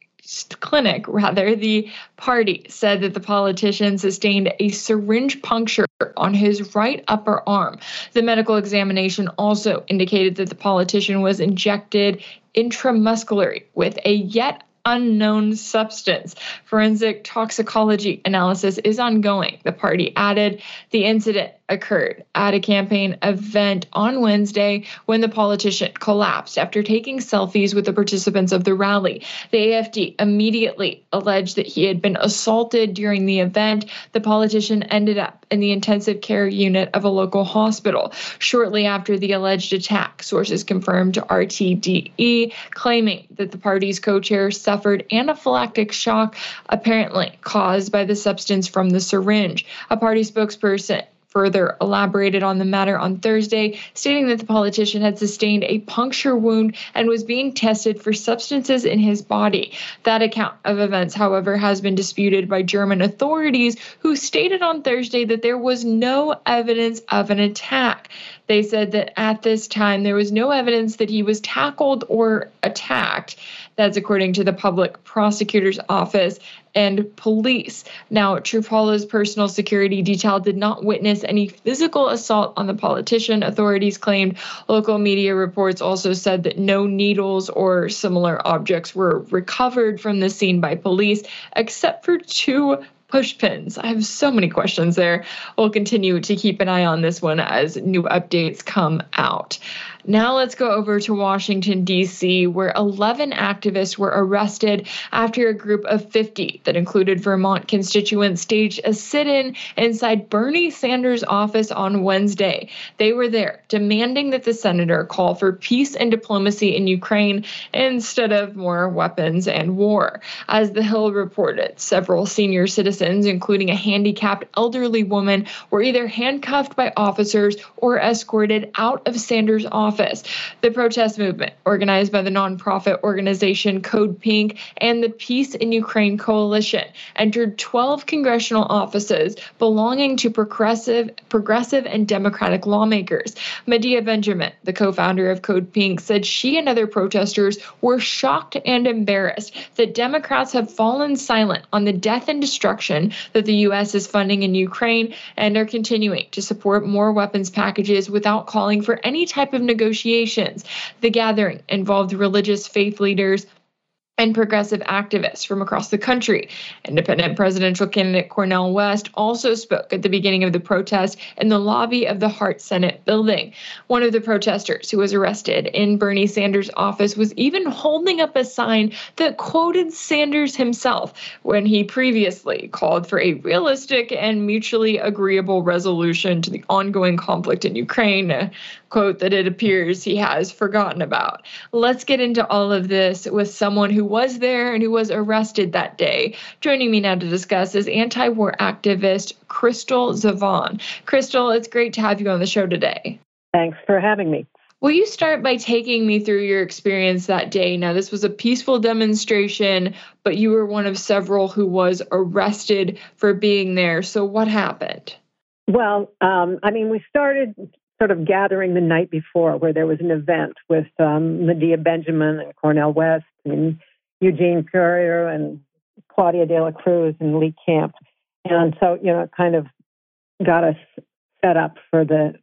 clinic, rather, the party said that the politician sustained a syringe puncture on his right upper arm. The medical examination also indicated that the politician was injected intramuscularly with a yet unknown substance. Forensic toxicology analysis is ongoing. The party added the incident occurred at a campaign event on Wednesday when the politician collapsed after taking selfies with the participants of the rally. The AFD immediately alleged that he had been assaulted during the event. The politician ended up in the intensive care unit of a local hospital shortly after the alleged attack. Sources confirmed to RTDE, claiming that the party's co chair suffered anaphylactic shock, apparently caused by the substance from the syringe. A party spokesperson further elaborated on the matter on Thursday, stating that the politician had sustained a puncture wound and was being tested for substances in his body. That account of events, however, has been disputed by German authorities, who stated on Thursday that there was no evidence of an attack. They said that at this time there was no evidence that he was tackled or attacked. That's according to the public prosecutor's office and police. Now, Chrupalla's personal security detail did not witness any physical assault on the politician, authorities claimed. Local media reports also said that no needles or similar objects were recovered from the scene by police, except for two push pins. I have so many questions there. We'll continue to keep an eye on this one as new updates come out. Now let's go over to Washington, D.C., where 11 activists were arrested after a group of 50 that included Vermont constituents staged a sit in inside Bernie Sanders' office on Wednesday. They were there demanding that the senator call for peace and diplomacy in Ukraine instead of more weapons and war. As The Hill reported, several senior citizens, including a handicapped elderly woman, were either handcuffed by officers or escorted out of Sanders' office office. The protest movement, organized by the nonprofit organization Code Pink and the Peace in Ukraine Coalition, entered 12 congressional offices belonging to progressive, progressive and democratic lawmakers. Medea Benjamin, the co-founder of Code Pink, said she and other protesters were shocked and embarrassed that Democrats have fallen silent on the death and destruction that the U.S. is funding in Ukraine and are continuing to support more weapons packages without calling for any type of negotiation negotiations. The gathering involved religious faith leaders, and progressive activists from across the country. Independent presidential candidate Cornel West also spoke at the beginning of the protest in the lobby of the Hart Senate building. One of the protesters who was arrested in Bernie Sanders' office was even holding up a sign that quoted Sanders himself when he previously called for a realistic and mutually agreeable resolution to the ongoing conflict in Ukraine quote that it appears he has forgotten about. Let's get into all of this with someone who was there and who was arrested that day. Joining me now to discuss is anti war activist Crystal Zevon. Crystal, it's great to have you on the show today. Thanks for having me. Will you start by taking me through your experience that day? Now, this was a peaceful demonstration, but you were one of several who was arrested for being there. So, what happened? Well, um, I mean, we started sort of gathering the night before where there was an event with um, Medea Benjamin and Cornel West and Eugene Puryear and Claudia De La Cruz and Lee Camp. And so, you know, it kind of got us set up for the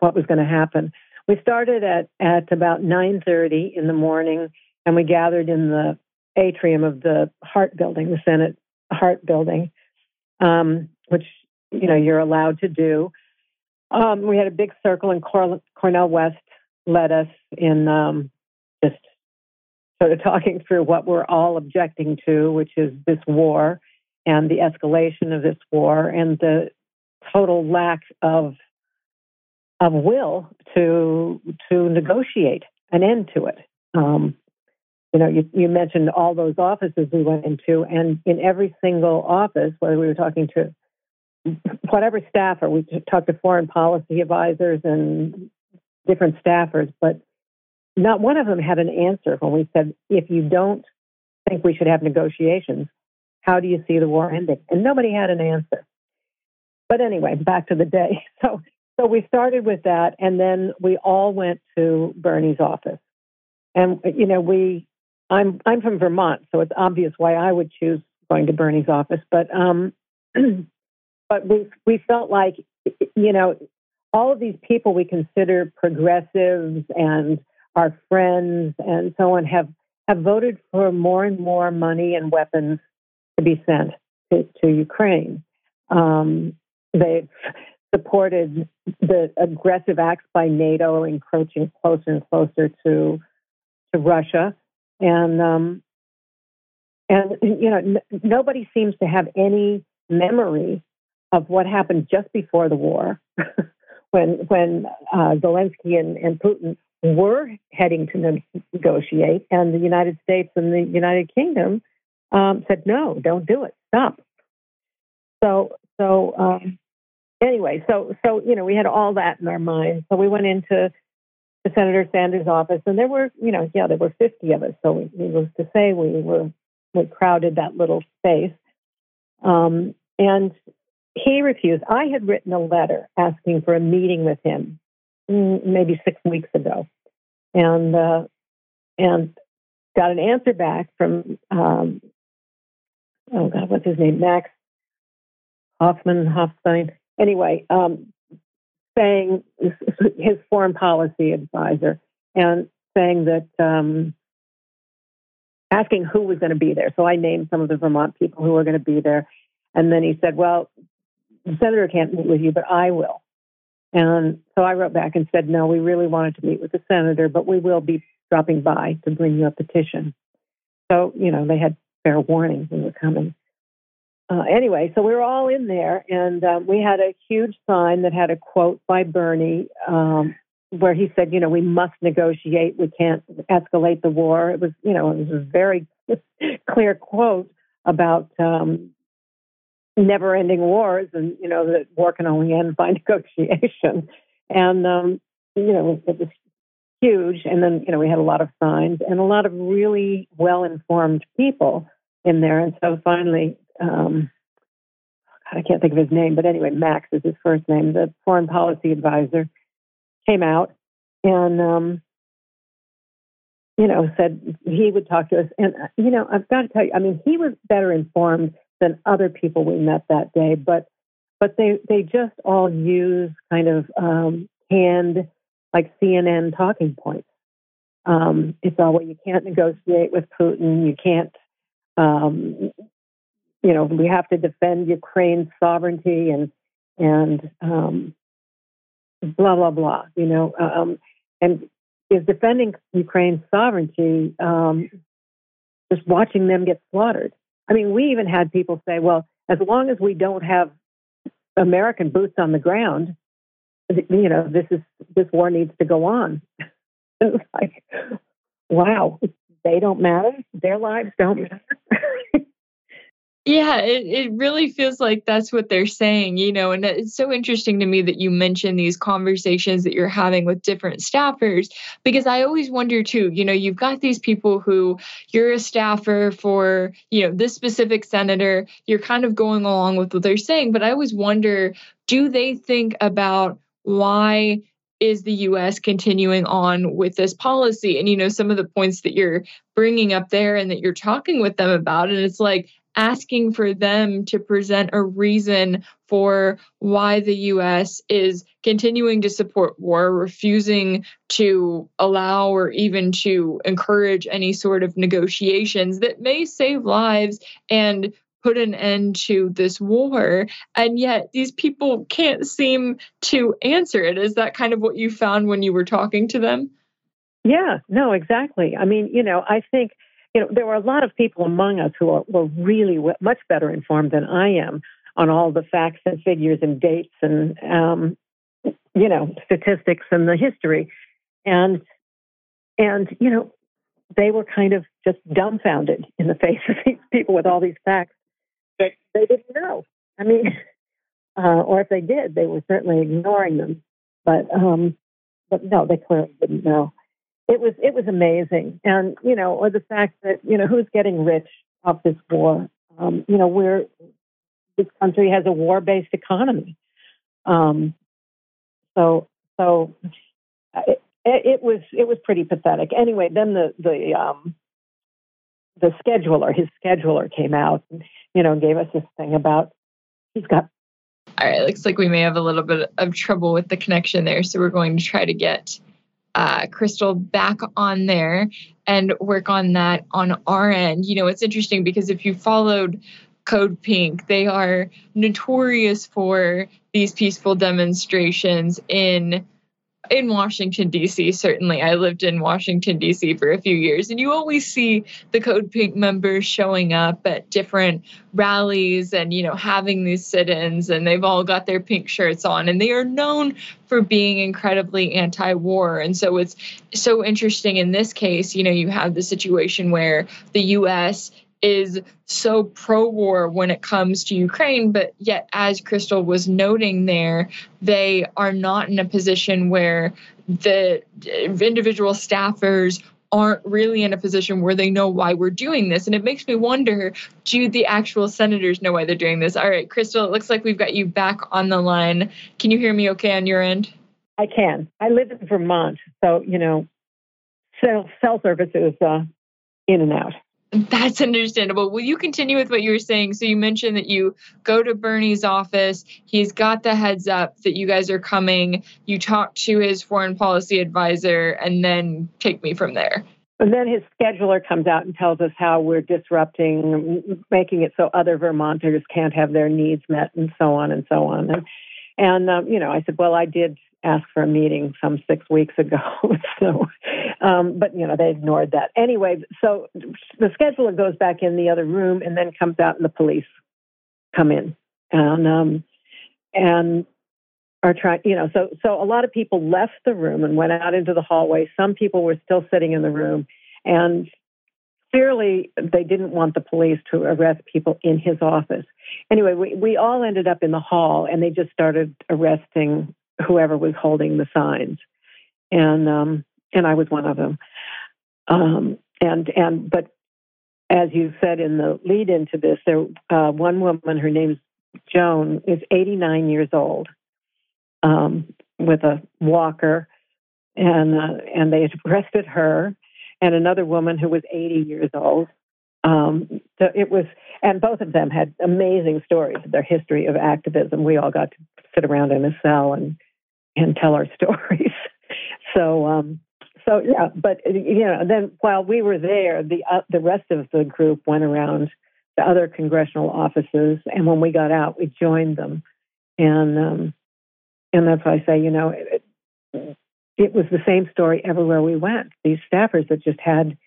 what was going to happen. We started at, at about 9.30 in the morning, and we gathered in the atrium of the Hart Building, the Senate Hart Building, um, which, you know, you're allowed to do. Um, we had a big circle, and Cor- Cornel West led us in um, just sort of talking through what we're all objecting to, which is this war and the escalation of this war and the total lack of of will to to negotiate an end to it. Um, you know, you, you mentioned all those offices we went into, and in every single office, whether we were talking to whatever staffer, we talked to foreign policy advisors and different staffers, but not one of them had an answer when we said, if you don't think we should have negotiations, how do you see the war ending? And nobody had an answer. But anyway, back to the day. So, so we started with that, and then we all went to Bernie's office. And, you know, we I'm I'm from Vermont, so it's obvious why I would choose going to Bernie's office. But um, but we we felt like you know all of these people we consider progressives and our friends and so on have have voted for more and more money and weapons to be sent to, to Ukraine. Um, they've supported the aggressive acts by NATO, encroaching closer and closer to to Russia, and um, and you know n- nobody seems to have any memory of what happened just before the war, when when uh, Zelensky and, and Putin were heading to negotiate, and the United States and the United Kingdom um, said no, don't do it, stop. So so um, anyway, so so you know we had all that in our minds. So we went into the Senator Sanders' office, and there were you know yeah there were fifty of us. So needless to say, we were we crowded that little space. Um, and he refused. I had written a letter asking for a meeting with him mm, maybe six weeks ago, and uh, and got an answer back from um, oh god, what's his name, Max Hoffman Hoffstein. Anyway, um, saying his foreign policy advisor and saying that um, asking who was going to be there. So I named some of the Vermont people who were going to be there, and then he said, "Well, the senator can't meet with you, but I will." And so I wrote back and said, "No, we really wanted to meet with the senator, but we will be dropping by to bring you a petition." So you know they had fair warning we were coming uh, anyway, so we were all in there, and um, we had a huge sign that had a quote by Bernie, um, where he said, "You know, we must negotiate. We can't escalate the war." It was, you know, it was a very clear quote about um, never-ending wars, and you know that war can only end by negotiation. And um, you know, it was huge. And then, you know, we had a lot of signs and a lot of really well-informed people in there. And so finally, um, God, I can't think of his name, but anyway, Max is his first name, the foreign policy advisor, came out and, um, you know, said he would talk to us. And, uh, you know, I've got to tell you, I mean, he was better informed than other people we met that day, but but they they just all use kind of um, canned like CNN talking points. Um, it's all well, you can't negotiate with Putin. You can't um, you know, we have to defend Ukraine's sovereignty and and um, blah blah blah. You know, um, and is defending Ukraine's sovereignty um, just watching them get slaughtered. I mean, we even had people say, "Well, as long as we don't have American boots on the ground, you know, this is this war needs to go on." like, wow, they don't matter. Their lives don't matter. Yeah, it, it really feels like that's what they're saying, you know, and it's so interesting to me that you mention these conversations that you're having with different staffers because I always wonder too, you know, you've got these people who you're a staffer for, you know, this specific senator, you're kind of going along with what they're saying, but I always wonder do they think about why is the US continuing on with this policy? And, you know, some of the points that you're bringing up there and that you're talking with them about, and it's like, asking for them to present a reason for why the US is continuing to support war, refusing to allow or even to encourage any sort of negotiations that may save lives and put an end to this war. And yet these people can't seem to answer it. Is that kind of what you found when you were talking to them? Yeah, no, exactly. I mean, you know, I think you know, there were a lot of people among us who are, were really much better informed than I am on all the facts and figures and dates and, um, you know, statistics and the history. And, and, you know, they were kind of just dumbfounded in the face of these people with all these facts that they didn't know. I mean, uh, or if they did, they were certainly ignoring them. But, um, but no, they clearly didn't know it was it was amazing, and you know, or the fact that you know who's getting rich off this war. Um, you know, where this country has a war-based economy. Um, so so it, it, was it was pretty pathetic. Anyway, then the the um, the scheduler, his scheduler came out, and, you know, gave us this thing about he's got. All right, looks like we may have a little bit of trouble with the connection there, so we're going to try to get uh, Crystal back on there and work on that on our end. You know, it's interesting because if you followed Code Pink, they are notorious for these peaceful demonstrations in in Washington, D.C., certainly. I lived in Washington, D.C. for a few years, and you always see the Code Pink members showing up at different rallies and, you know, having these sit ins, and they've all got their pink shirts on, and they are known for being incredibly anti war. And so it's so interesting in this case, you know, you have the situation where the U.S is so pro war when it comes to Ukraine, but yet, as Crystal was noting there, they are not in a position where the individual staffers aren't really in a position where they know why we're doing this. And it makes me wonder do the actual senators know why they're doing this? All right, Crystal, it looks like we've got you back on the line. Can you hear me okay on your end? I can. I live in Vermont, so, you know, cell, cell service is uh, in and out. That's understandable. Will you continue with what you were saying? So you mentioned that you go to Bernie's office. He's got the heads up that you guys are coming. You talk to his foreign policy advisor, and then take me from there. And then his scheduler comes out and tells us how we're disrupting, making it so other Vermonters can't have their needs met, and so on and so on. And, and um, you know, I said, well, I did ask for a meeting some six weeks ago. so, um, but you know, they ignored that. Anyway, so the scheduler goes back in the other room and then comes out and the police come in and, um, and are trying, you know, so, so a lot of people left the room and went out into the hallway. Some people were still sitting in the room and clearly they didn't want the police to arrest people in his office. Anyway, we, we all ended up in the hall and they just started arresting whoever was holding the signs, and um, and I was one of them. Um, and and but as you said in the lead into this, there uh, one woman, her name's Joan, is 89 years old, um, with a walker, and uh, and they arrested her, and another woman who was 80 years old. Um, so it was, and both of them had amazing stories of their history of activism. We all got to sit around in a cell and and tell our stories. so, um, so yeah, but you know, then while we were there, the uh, the rest of the group went around the other congressional offices, and when we got out, we joined them, and um, and that's why I say, you know, it, it was the same story everywhere we went. These staffers that just had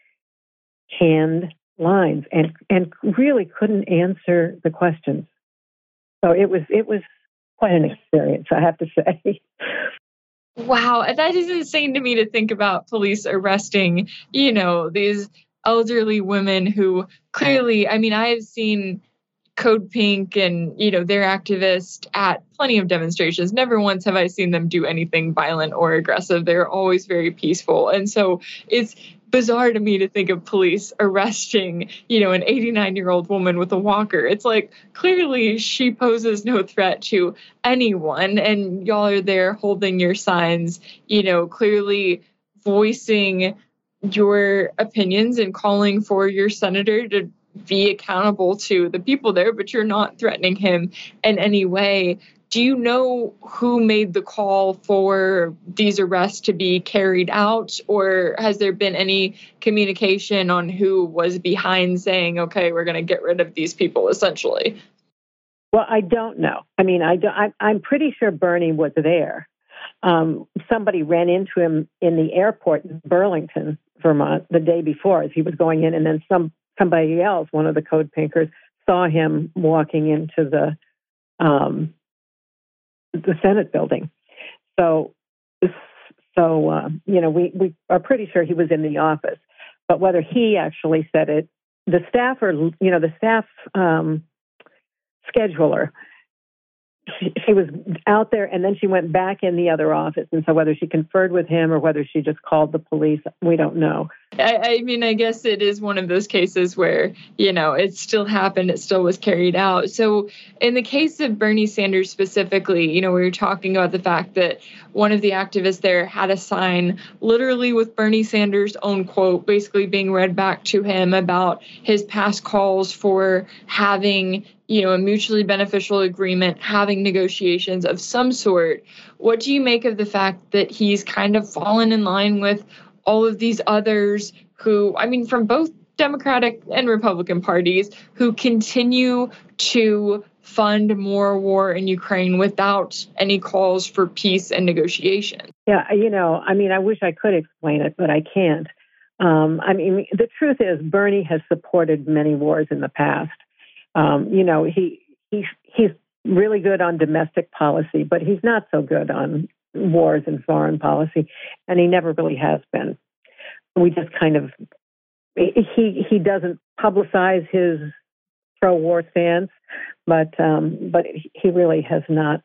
canned lines and and really couldn't answer the questions. So it was it was quite an experience, I have to say. Wow, that is insane to me to think about police arresting, you know, these elderly women who clearly, I mean, I have seen Code Pink and, you know, their activists at plenty of demonstrations. Never once have I seen them do anything violent or aggressive. They're always very peaceful. And so it's bizarre to me to think of police arresting, you know, an 89 year old woman with a walker. It's like clearly she poses no threat to anyone, and y'all are there holding your signs, you know, clearly voicing your opinions and calling for your senator to be accountable to the people there, but you're not threatening him in any way do you know who made the call for these arrests to be carried out? Or has there been any communication on who was behind saying okay we're going to get rid of these people essentially? Well i don't know. I mean i don't, I, i'm pretty sure bernie was there. Um, somebody ran into him in the airport in burlington vermont the day before as he was going in and then some somebody else one of the code pinkers saw him walking into the um, the Senate building. So, so uh, you know, we we are pretty sure he was in the office, but whether he actually said it, the staffer, you know, the staff um, scheduler she, was out there and then she went back in the other office. And so whether she conferred with him or whether she just called the police, we don't know. I, I, mean, I guess it is one of those cases where, you know, it still happened, it still was carried out. So, in the case of Bernie Sanders specifically, you know, we were talking about the fact that one of the activists there had a sign literally with Bernie Sanders' own quote basically being read back to him about his past calls for having you know a mutually beneficial agreement having negotiations of some sort what do you make of the fact that he's kind of fallen in line with all of these others who i mean from both democratic and republican parties who continue to fund more war in ukraine without any calls for peace and negotiation? Yeah you know i mean i wish i could explain it but i can't. Um, i mean the truth is bernie has supported many wars in the past um, you know, he he he's really good on domestic policy, but he's not so good on wars and foreign policy, and he never really has been. We just kind of he he doesn't publicize his pro-war stance, but um, but he really has not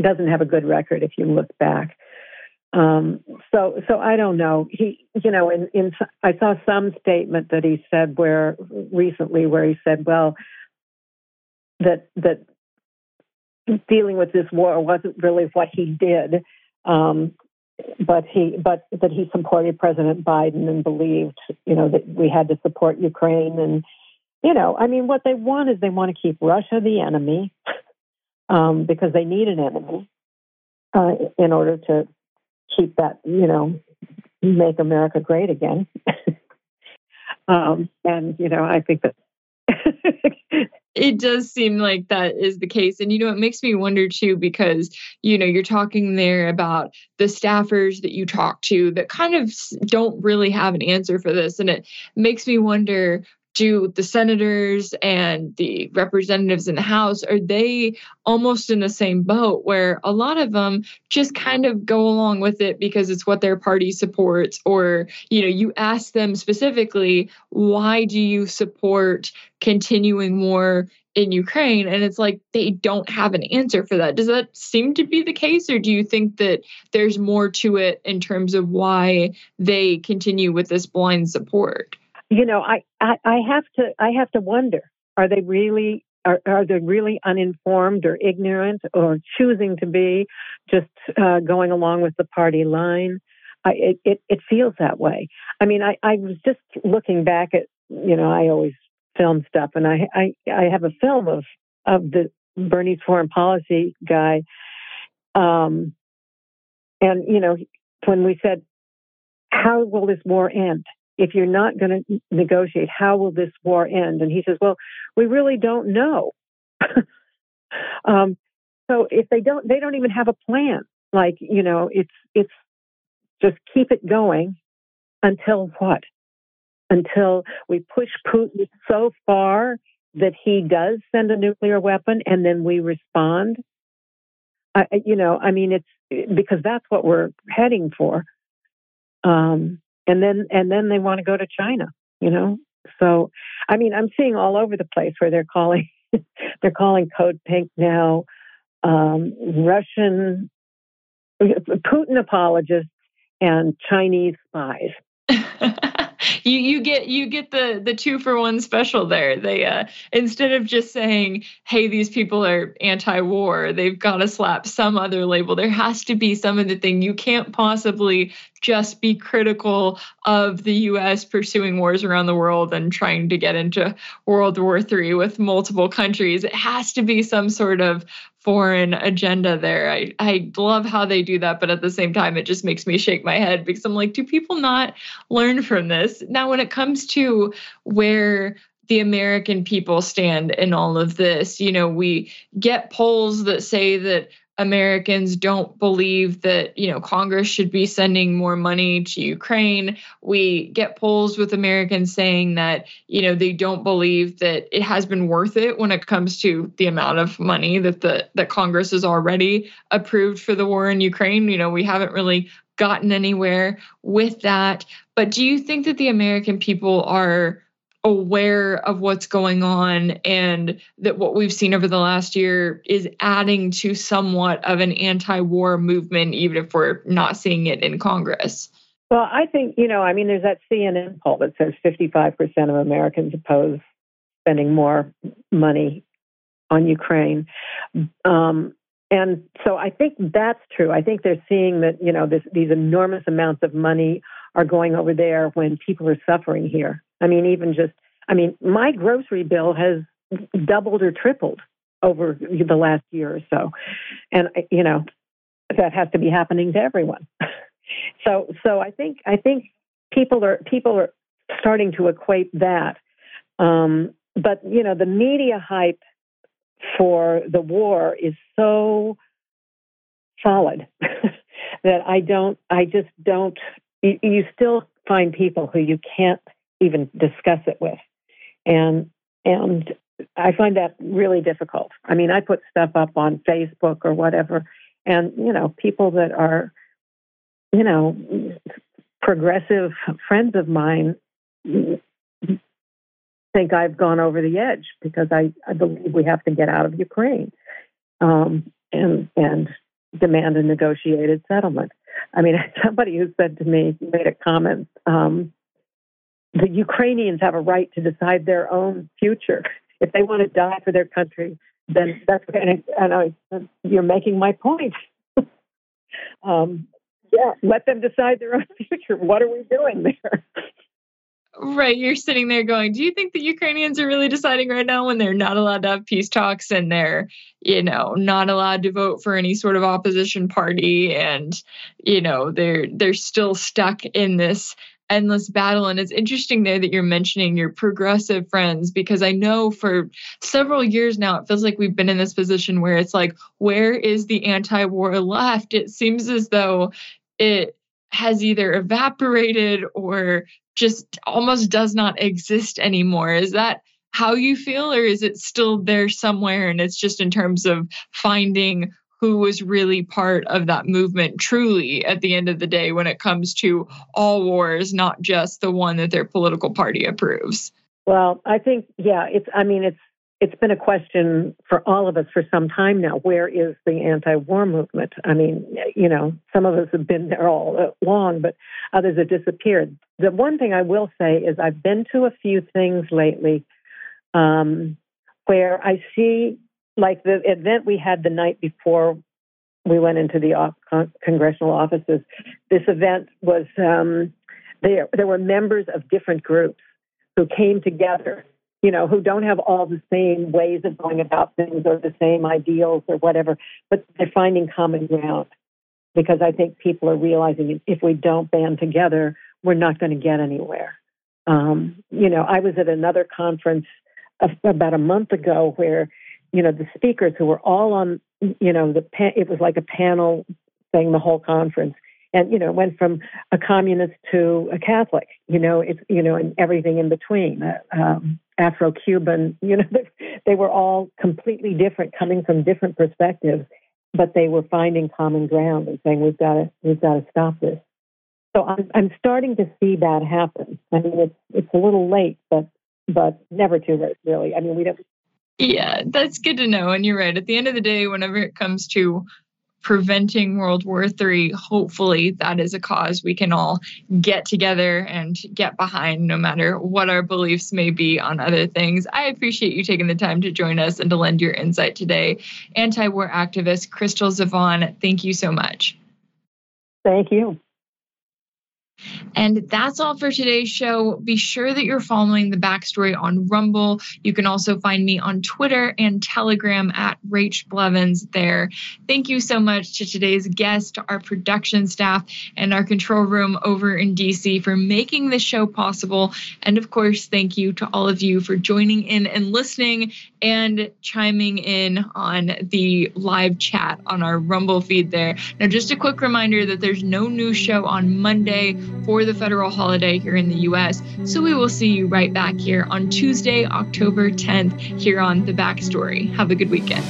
doesn't have a good record if you look back. Um, so, so I don't know. He, you know, in, in I saw some statement that he said where recently where he said, well, that that dealing with this war wasn't really what he did, um, but he but that he supported President Biden and believed, you know, that we had to support Ukraine and, you know, I mean, what they want is they want to keep Russia the enemy um, because they need an enemy uh, in order to keep that, you know, make America great again. um, and, you know, I think that. it does seem like that is the case. And, you know, it makes me wonder too, because, you know, you're talking there about the staffers that you talk to that kind of don't really have an answer for this. And it makes me wonder do the senators and the representatives in the House, are they almost in the same boat where a lot of them just kind of go along with it because it's what their party supports? Or, you know, you ask them specifically, why do you support continuing war in Ukraine? And it's like they don't have an answer for that. Does that seem to be the case? Or do you think that there's more to it in terms of why they continue with this blind support? You know, I, I, I have to I have to wonder: Are they really are, are they really uninformed or ignorant or choosing to be just uh, going along with the party line? I, it, it it feels that way. I mean, I I was just looking back at you know I always film stuff, and I I I have a film of of the Bernie's foreign policy guy, um, and you know when we said how will this war end? If you're not going to negotiate, how will this war end? And he says, well, we really don't know. um, so if they don't, they don't even have a plan. Like, you know, it's, it's just keep it going until what? Until we push Putin so far that he does send a nuclear weapon and then we respond. I, you know, I mean, it's because that's what we're heading for. Um, and then and then they want to go to China, you know. So, I mean, I'm seeing all over the place where they're calling they're calling Code Pink now um, Russian Putin apologists and Chinese spies. you you get you get the the two for one special there. They uh, instead of just saying, "Hey, these people are anti-war," they've got to slap some other label. There has to be some of the thing. You can't possibly just be critical of the U.S. pursuing wars around the world and trying to get into World War III with multiple countries. It has to be some sort of foreign agenda there. I, I love how they do that, but at the same time, it just makes me shake my head because I'm like, do people not learn from this? Now, when it comes to where the American people stand in all of this, you know, we get polls that say that Americans don't believe that, you know, Congress should be sending more money to Ukraine. We get polls with Americans saying that, you know, they don't believe that it has been worth it when it comes to the amount of money that the that Congress has already approved for the war in Ukraine. You know, we haven't really gotten anywhere with that. But do you think that the American people are aware of what's going on and that what we've seen over the last year is adding to somewhat of an anti-war movement even if we're not seeing it in congress. Well i think you know i mean there's that cnn poll that says 55% of americans oppose spending more money on ukraine. Um, and so i think that's true. I think they're seeing that you know this, these enormous amounts of money are going over there when people are suffering here I mean, even just, I mean, my grocery bill has doubled or tripled over the last year or so. And, you know, that has to be happening to everyone. so, so I think, I think people are, people are starting to equate that. Um, but, you know, the media hype for the war is so solid that I don't, I just don't, you, you still find people who you can't even discuss it with. And and I find that really difficult. I mean, I put stuff up on Facebook or whatever, and you know, people that are, you know, progressive friends of mine think I've gone over the edge because I, I believe we have to get out of Ukraine um, and and demand a negotiated settlement. I mean, somebody who said to me made a comment um, the Ukrainians have a right to decide their own future. If they want to die for their country, then that's and, and I, you're making my point. um, yeah, let them decide their own future. What are we doing there? Right, you're sitting there going, "Do you think the Ukrainians are really deciding right now when they're not allowed to have peace talks and they're, you know, not allowed to vote for any sort of opposition party and, you know, they're they're still stuck in this endless battle. And it's interesting there that you're mentioning your progressive friends because I know for several years now, it feels like we've been in this position where it's like, where is the anti war left? It seems as though it has either evaporated or just almost does not exist anymore. Is that how you feel, or is it still there somewhere and it's just in terms of finding who was really part of that movement truly at the end of the day when it comes to all wars, not just the one that their political party approves? Well, I think, yeah, it's, I mean, it's, it's been a question for all of us for some time now. Where is the anti-war movement? I mean, you know, some of us have been there all along, but others have disappeared. The one thing I will say is I've been to a few things lately um, where I see like the event we had the night before we went into the off- con- congressional offices. This event was um, there. There were members of different groups who came together. You know, who don't have all the same ways of going about things or the same ideals or whatever, but they're finding common ground. Because I think people are realizing if we don't band together, we're not going to get anywhere. Um, you know, I was at another conference about a month ago where you know, the speakers who were all on, you know, the it was like a panel thing the whole conference, and you know, went from a communist to a Catholic, you know, it's you know, and everything in between, uh, um, Afro-Cuban, you know, they were all completely different, coming from different perspectives, but they were finding common ground and saying we've got to we've got to stop this. So I'm I'm starting to see that happen. I mean, it's it's a little late, but but never too late, really. I mean, we don't yeah, that's good to know. And you're right. At the end of the day, whenever it comes to preventing World War III, hopefully that is a cause we can all get together and get behind, no matter what our beliefs may be on other things. I appreciate you taking the time to join us and to lend your insight today. Anti war activist Crystal Zevon, thank you so much. Thank you. And that's all for today's show. Be sure that you're following the backstory on Rumble. You can also find me on Twitter and Telegram at Rach Blevins there. Thank you so much to today's guest, our production staff, and our control room over in DC for making this show possible. And of course, thank you to all of you for joining in and listening and chiming in on the live chat on our Rumble feed there. Now, just a quick reminder that there's no new show on Monday for the federal holiday here in the US. So we will see you right back here on Tuesday, October 10th, here on The Backstory. Have a good weekend.